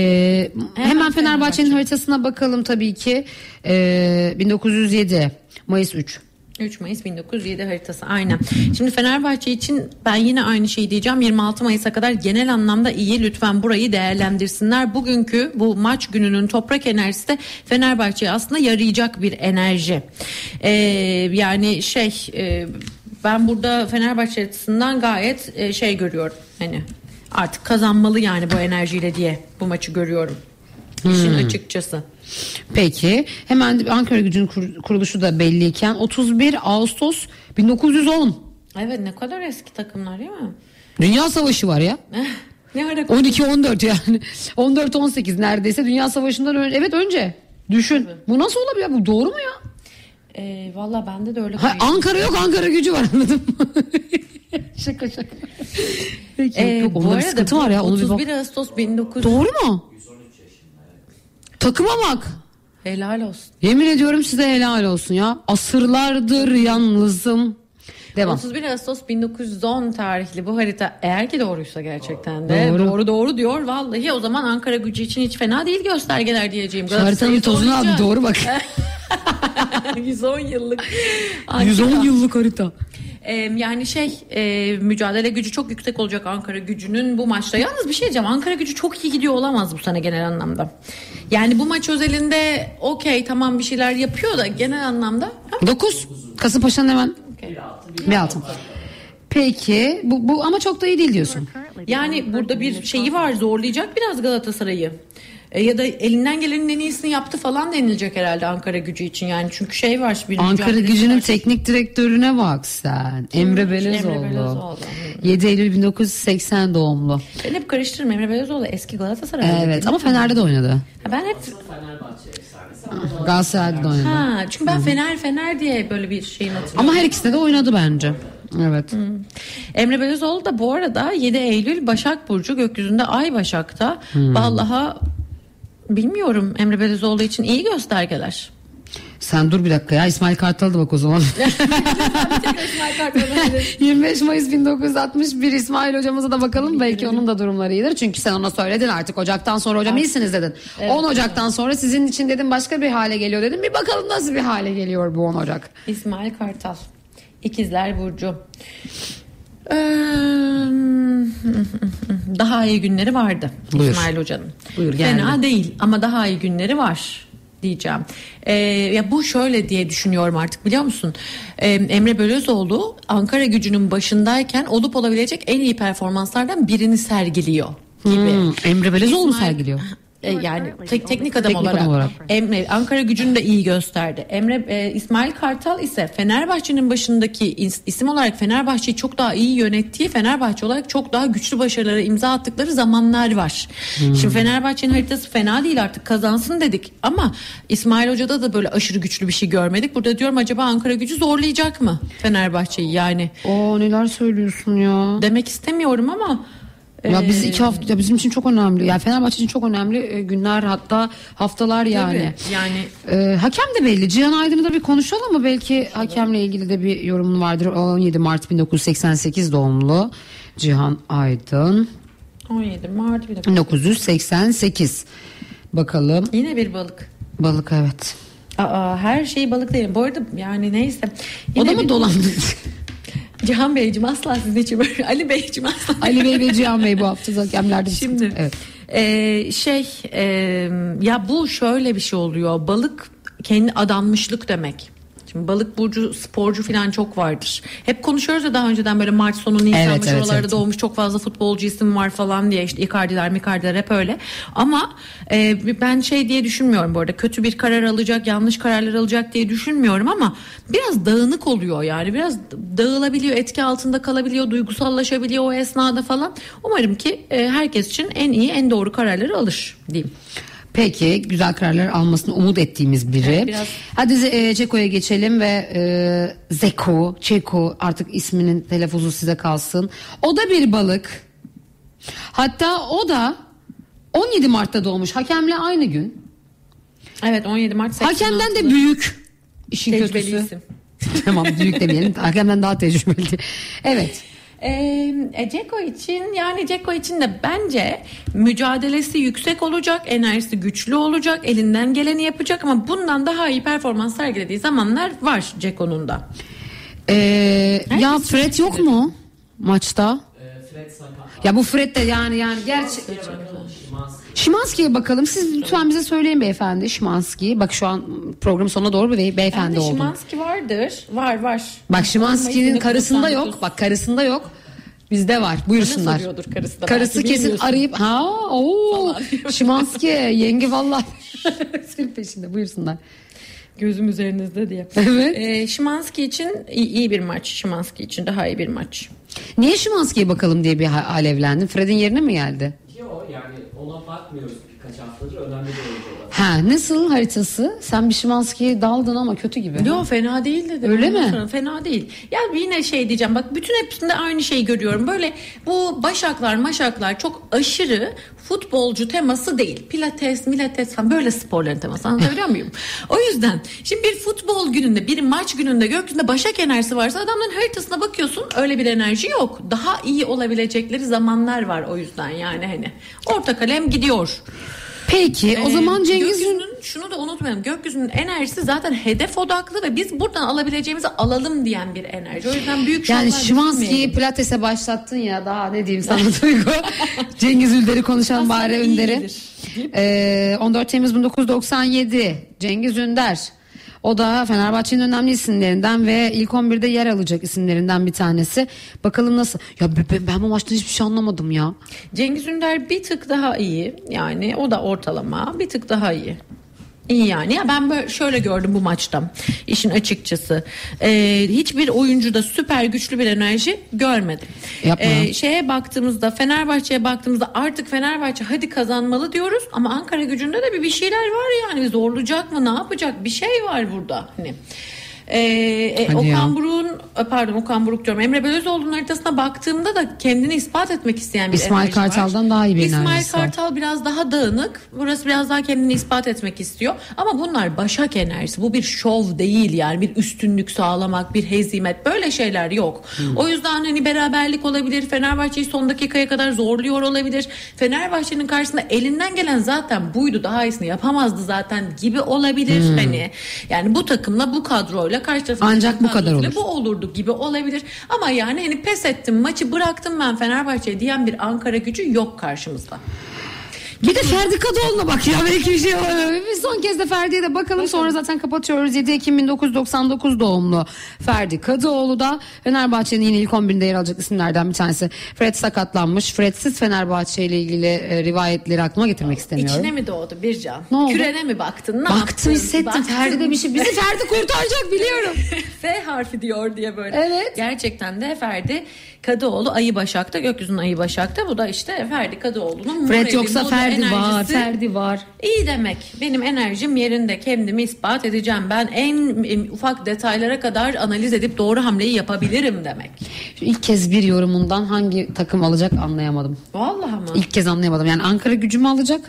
hemen, Hemen Fenerbahçe'nin Fenerbahçe. haritasına bakalım tabii ki. E, 1907 Mayıs 3. 3 Mayıs 1907 haritası aynen. Şimdi Fenerbahçe için ben yine aynı şeyi diyeceğim. 26 Mayıs'a kadar genel anlamda iyi lütfen burayı değerlendirsinler. Bugünkü bu maç gününün toprak enerjisi de Fenerbahçe'ye aslında yarayacak bir enerji. Ee, yani şey e, ben burada Fenerbahçe açısından gayet e, şey görüyorum. Hani artık kazanmalı yani bu enerjiyle diye bu maçı görüyorum. İşin açıkçası. Peki hemen Ankara gücünün kur- kuruluşu da belliyken 31 Ağustos 1910. Evet ne kadar eski takımlar değil mi? Dünya Savaşı var ya. Ne ara 12-14 yani. 14-18 neredeyse Dünya Savaşı'ndan önce. Evet önce. Düşün. Bu nasıl olabilir? Bu doğru mu ya? Ee, Valla bende de öyle Ha. Ankara yok Ankara gücü var anladın mı? şaka şaka. Peki, Ee, yok, bu arada var ya. Onu bir bak. 31 Ağustos 1900 Doğru mu? Takıma bak. helal olsun. Yemin ediyorum size helal olsun ya. Asırlardır yalnızım. Devam. 31 Ağustos 1910 tarihli bu harita eğer ki doğruysa gerçekten de Doğru. doğru doğru, diyor vallahi o zaman Ankara gücü için hiç fena değil göstergeler diyeceğim. Haritanın tozunu aldı doğru bak. 110 yıllık. 110 harita. yıllık harita. Ee, yani şey e, mücadele gücü çok yüksek olacak Ankara gücünün bu maçta. Yalnız bir şey diyeceğim Ankara gücü çok iyi gidiyor olamaz bu sene genel anlamda. Yani bu maç özelinde okey tamam bir şeyler yapıyor da genel anlamda ha? 9. Kasımpaşa'nın hemen bir altın. Peki bu, bu ama çok da iyi değil diyorsun. Yani burada bir şeyi var zorlayacak biraz Galatasaray'ı. E, ya da elinden gelenin en iyisini yaptı falan denilecek herhalde Ankara gücü için yani çünkü şey var Ankara gücünün var. teknik direktörüne bak sen. Emre Belezoğlu. Emre Belezoğlu. 7 Eylül 1980 doğumlu. Ben hep karıştırırım Emre Belezoğlu eski Galatasaray. Evet ama Fener'de de oynadı. ben hep Galatasaray'da da oynadı. ha çünkü ben Fener Fener diye böyle bir şeyin hatırlıyorum. Ama her ikisinde de oynadı bence. Evet. Emre Belözoğlu da bu arada 7 Eylül Başak Burcu gökyüzünde Ay Başak'ta. Vallahi bilmiyorum Emre Belözoğlu için iyi göstergeler. Sen dur bir dakika ya İsmail Kartal'a da bak o zaman. 25 Mayıs 1961 İsmail hocamıza da bakalım. Belki onun da durumları iyidir. Çünkü sen ona söyledin artık Ocak'tan sonra hocam iyisiniz dedin. 10 Ocak'tan sonra sizin için dedim başka bir hale geliyor dedim. Bir bakalım nasıl bir hale geliyor bu 10 Ocak. İsmail Kartal. İkizler Burcu. Daha iyi günleri vardı Buyur. İsmail Hoca'nın. Buyur, geldi. Fena değil ama daha iyi günleri var diyeceğim. Ee, ya bu şöyle diye düşünüyorum artık biliyor musun? Ee, Emre Belözoğlu Ankara gücünün başındayken olup olabilecek en iyi performanslardan birini sergiliyor gibi. Hmm, Emre Belezoğlu mu İsmail- sergiliyor? E, yani tek, teknik adam Teknik olarak, olarak. Emre Ankara gücünü de iyi gösterdi. Emre e, İsmail Kartal ise Fenerbahçe'nin başındaki is- isim olarak Fenerbahçe'yi çok daha iyi yönettiği Fenerbahçe olarak çok daha güçlü başarılara imza attıkları zamanlar var. Hmm. Şimdi Fenerbahçe'nin haritası fena değil artık kazansın dedik ama İsmail Hoca'da da böyle aşırı güçlü bir şey görmedik. Burada diyorum acaba Ankara gücü zorlayacak mı Fenerbahçe'yi yani? Oo neler söylüyorsun ya. Demek istemiyorum ama Ya biz Ee, iki hafta ya bizim için çok önemli. Yani Fenerbahçe için çok önemli e, günler hatta haftalar yani. Tabii, yani Ee, hakem de belli. Cihan Aydın'ı da bir konuşalım mı? Belki hakemle ilgili de bir yorumun vardır. O 17 Mart 1988 doğumlu Cihan Aydın. 17 Mart bir dakika. 1988. Bakalım. Yine bir balık. Balık evet. Aa, her şey balık değil. Bu arada yani neyse. O Yine da mı bir- dolandı? Cihan Beyciğim asla sizin için böyle. Ali Beyciğim asla. Ali Bey ve Cihan Bey bu hafta hakemlerde Şimdi. Evet. e, şey e, ya bu şöyle bir şey oluyor. Balık kendi adanmışlık demek. Şimdi balık burcu sporcu falan çok vardır. Hep konuşuyoruz ya daha önceden böyle Mart sonu Nisan Evet, evet, evet. doğmuş çok fazla futbolcu isim var falan diye işte Icardi'ler Mikardi'ler hep öyle. Ama e, ben şey diye düşünmüyorum bu arada kötü bir karar alacak yanlış kararlar alacak diye düşünmüyorum ama biraz dağınık oluyor yani biraz dağılabiliyor etki altında kalabiliyor duygusallaşabiliyor o esnada falan. Umarım ki e, herkes için en iyi en doğru kararları alır diyeyim. Peki güzel kararlar almasını umut ettiğimiz biri. Evet, biraz- Hadi e, Ceko'ya geçelim ve e, Zeko, Çeko artık isminin telaffuzu size kalsın. O da bir balık. Hatta o da 17 Mart'ta doğmuş. Hakemle aynı gün. Evet 17 Mart 86'da. Hakemden de büyük. İşin Tecrübeli kötüsü. isim. tamam büyük demeyelim. Hakemden daha tecrübeli. Evet. Ee, e, Ceko için yani Ceko için de bence mücadelesi yüksek olacak, enerjisi güçlü olacak, elinden geleni yapacak ama bundan daha iyi performans sergilediği zamanlar var Ceko'nun da. Ee, ya Fred yok mu maçta? Ee, Fred sakat. Ya bu Fred de yani yani Şimanski. Şimanski'ye bakalım. Siz lütfen bize söyleyin beyefendi Şimanski. Bak şu an program sonuna doğru bir bey- beyefendi Bende oldu. Şimanski vardır. Var var. Bak Şimanski'nin karısında 99. yok. Bak karısında yok. Bizde var. Buyursunlar. karısı da, Karısı kesin arayıp ha o. Şimanski yenge vallahi senin peşinde buyursunlar. Gözüm üzerinizde diye. Evet. Ee, Şimanski için iyi, iyi bir maç. Şimanski için daha iyi bir maç. Niye Şimanski'ye bakalım diye bir alevlendin? Fred'in yerine mi geldi? Yok yani bakmıyoruz birkaç haftadır. Önemli bir oyuncu. Ha nasıl haritası? Sen bir Şimanski'ye daldın ama kötü gibi. Yo fena değil dedim. Öyle mi? sonra Fena değil. Ya yine şey diyeceğim bak bütün hepsinde aynı şeyi görüyorum. Böyle bu başaklar maşaklar çok aşırı futbolcu teması değil. Pilates, milates falan böyle sporların teması anlatabiliyor muyum? O yüzden şimdi bir futbol gününde bir maç gününde gökyüzünde başak enerjisi varsa adamların haritasına bakıyorsun öyle bir enerji yok. Daha iyi olabilecekleri zamanlar var o yüzden yani hani. Orta kalem gidiyor. Peki o Ee, zaman Cengiz gökyüzünün şunu da unutmayalım. Gökyüzünün enerjisi zaten hedef odaklı ve biz buradan alabileceğimizi alalım diyen bir enerji. O yüzden büyük Yani şovlar Şimanski'yi düşünmeyelim. pilatese başlattın ya daha ne diyeyim sana Duygu. Cengiz Ünder'i konuşalım Aslında bari Ünder'i. Ee, 14 Temmuz 1997 Cengiz Ünder. O da Fenerbahçe'nin önemli isimlerinden ve ilk 11'de yer alacak isimlerinden bir tanesi. Bakalım nasıl? Ya ben, ben bu maçtan hiçbir şey anlamadım ya. Cengiz Ünder bir tık daha iyi. Yani o da ortalama bir tık daha iyi. İyi yani. Ya ben böyle şöyle gördüm bu maçta. işin açıkçası. Ee, hiçbir oyuncuda süper güçlü bir enerji görmedim. Yapma. Ee, şeye baktığımızda Fenerbahçe'ye baktığımızda artık Fenerbahçe hadi kazanmalı diyoruz ama Ankara gücünde de bir bir şeyler var yani zorlayacak mı ne yapacak bir şey var burada hani. Ee, e, Hadi. Okan Buruk'un e, pardon Okan Buruk diyorum Emre Belözoğlu'nun haritasına baktığımda da kendini ispat etmek isteyen bir İsmail enerji var. Kartal'dan daha iyi bir İsmail var. Kartal biraz daha dağınık. Burası biraz daha kendini ispat etmek istiyor. Ama bunlar başak enerjisi. Bu bir şov değil yani. Bir üstünlük sağlamak, bir hezimet. Böyle şeyler yok. Hmm. O yüzden hani beraberlik olabilir. Fenerbahçe'yi son dakikaya kadar zorluyor olabilir. Fenerbahçe'nin karşısında elinden gelen zaten buydu. Daha iyisini yapamazdı zaten gibi olabilir. Hani yani bu takımla bu kadroyla karşı tarafın Hmm. Ancak bu kadar olur. Bu olurdu gibi olabilir. Ama yani hani pes ettim maçı bıraktım ben Fenerbahçe'ye diyen bir Ankara gücü yok karşımızda. Bir de Ferdi Kadıoğlu'na bak ya belki bir şey olabilir. Bir son kez de Ferdi'ye de bakalım sonra zaten kapatıyoruz. 7 Ekim 1999 doğumlu Ferdi Kadıoğlu da Fenerbahçe'nin yine ilk 11'inde yer alacak isimlerden bir tanesi. Fred sakatlanmış. Fredsiz Fenerbahçe ile ilgili e, rivayetleri aklıma getirmek istemiyorum. İçine mi doğdu Bircan? Ne oldu? Kürene mi baktın? Ne Baktım yaptın? hissettim Baktın. Ferdi de bir şey. Bizi Ferdi kurtaracak biliyorum. F harfi diyor diye böyle. Evet. Gerçekten de Ferdi Kadıoğlu ayı Başak'ta gökyüzünün ayı Başak'ta bu da işte Ferdi Kadıoğlu'nun Fred yoksa Ferdi var. Ferdi var. İyi demek. Benim enerjim yerinde. Kendimi ispat edeceğim. Ben en, ufak detaylara kadar analiz edip doğru hamleyi yapabilirim demek. İlk kez bir yorumundan hangi takım alacak anlayamadım. Vallahi mı? İlk kez anlayamadım. Yani Ankara gücü mü alacak?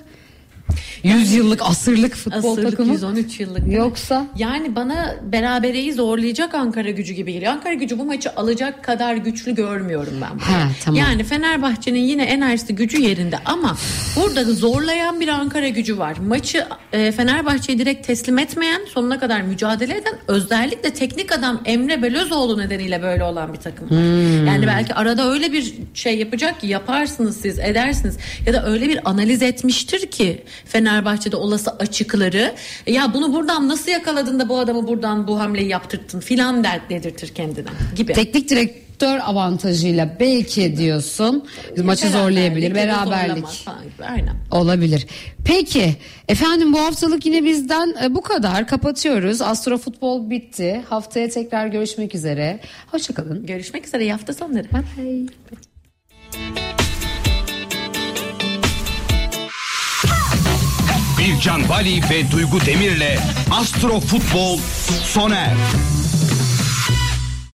100 yıllık asırlık futbol Asırlık takımı. 113 yıllık. Yoksa Yani bana berabereyi zorlayacak Ankara gücü gibi geliyor. Ankara gücü bu maçı alacak kadar güçlü görmüyorum ben. Ha, tamam. Yani Fenerbahçe'nin yine enerjisi gücü yerinde ama burada zorlayan bir Ankara gücü var. Maçı e, Fenerbahçe'yi direkt teslim etmeyen, sonuna kadar mücadele eden özellikle teknik adam Emre Belözoğlu nedeniyle böyle olan bir takım var. Hmm. Yani belki arada öyle bir şey yapacak ki yaparsınız siz edersiniz ya da öyle bir analiz etmiştir ki Fenerbahçe'de olası açıkları ya bunu buradan nasıl yakaladın da bu adamı buradan bu hamleyi yaptırttın filan der dedirtir kendine gibi. teknik direktör avantajıyla belki diyorsun maçı zorlayabilir, beraberlik. Aynen. Olabilir. Peki efendim bu haftalık yine bizden e, bu kadar. Kapatıyoruz. Astro Futbol bitti. Haftaya tekrar görüşmek üzere. Hoşçakalın. Görüşmek üzere hafta sonları. Bye bye. Bircan Bali ve Duygu Demir'le Astro Futbol sona erdi.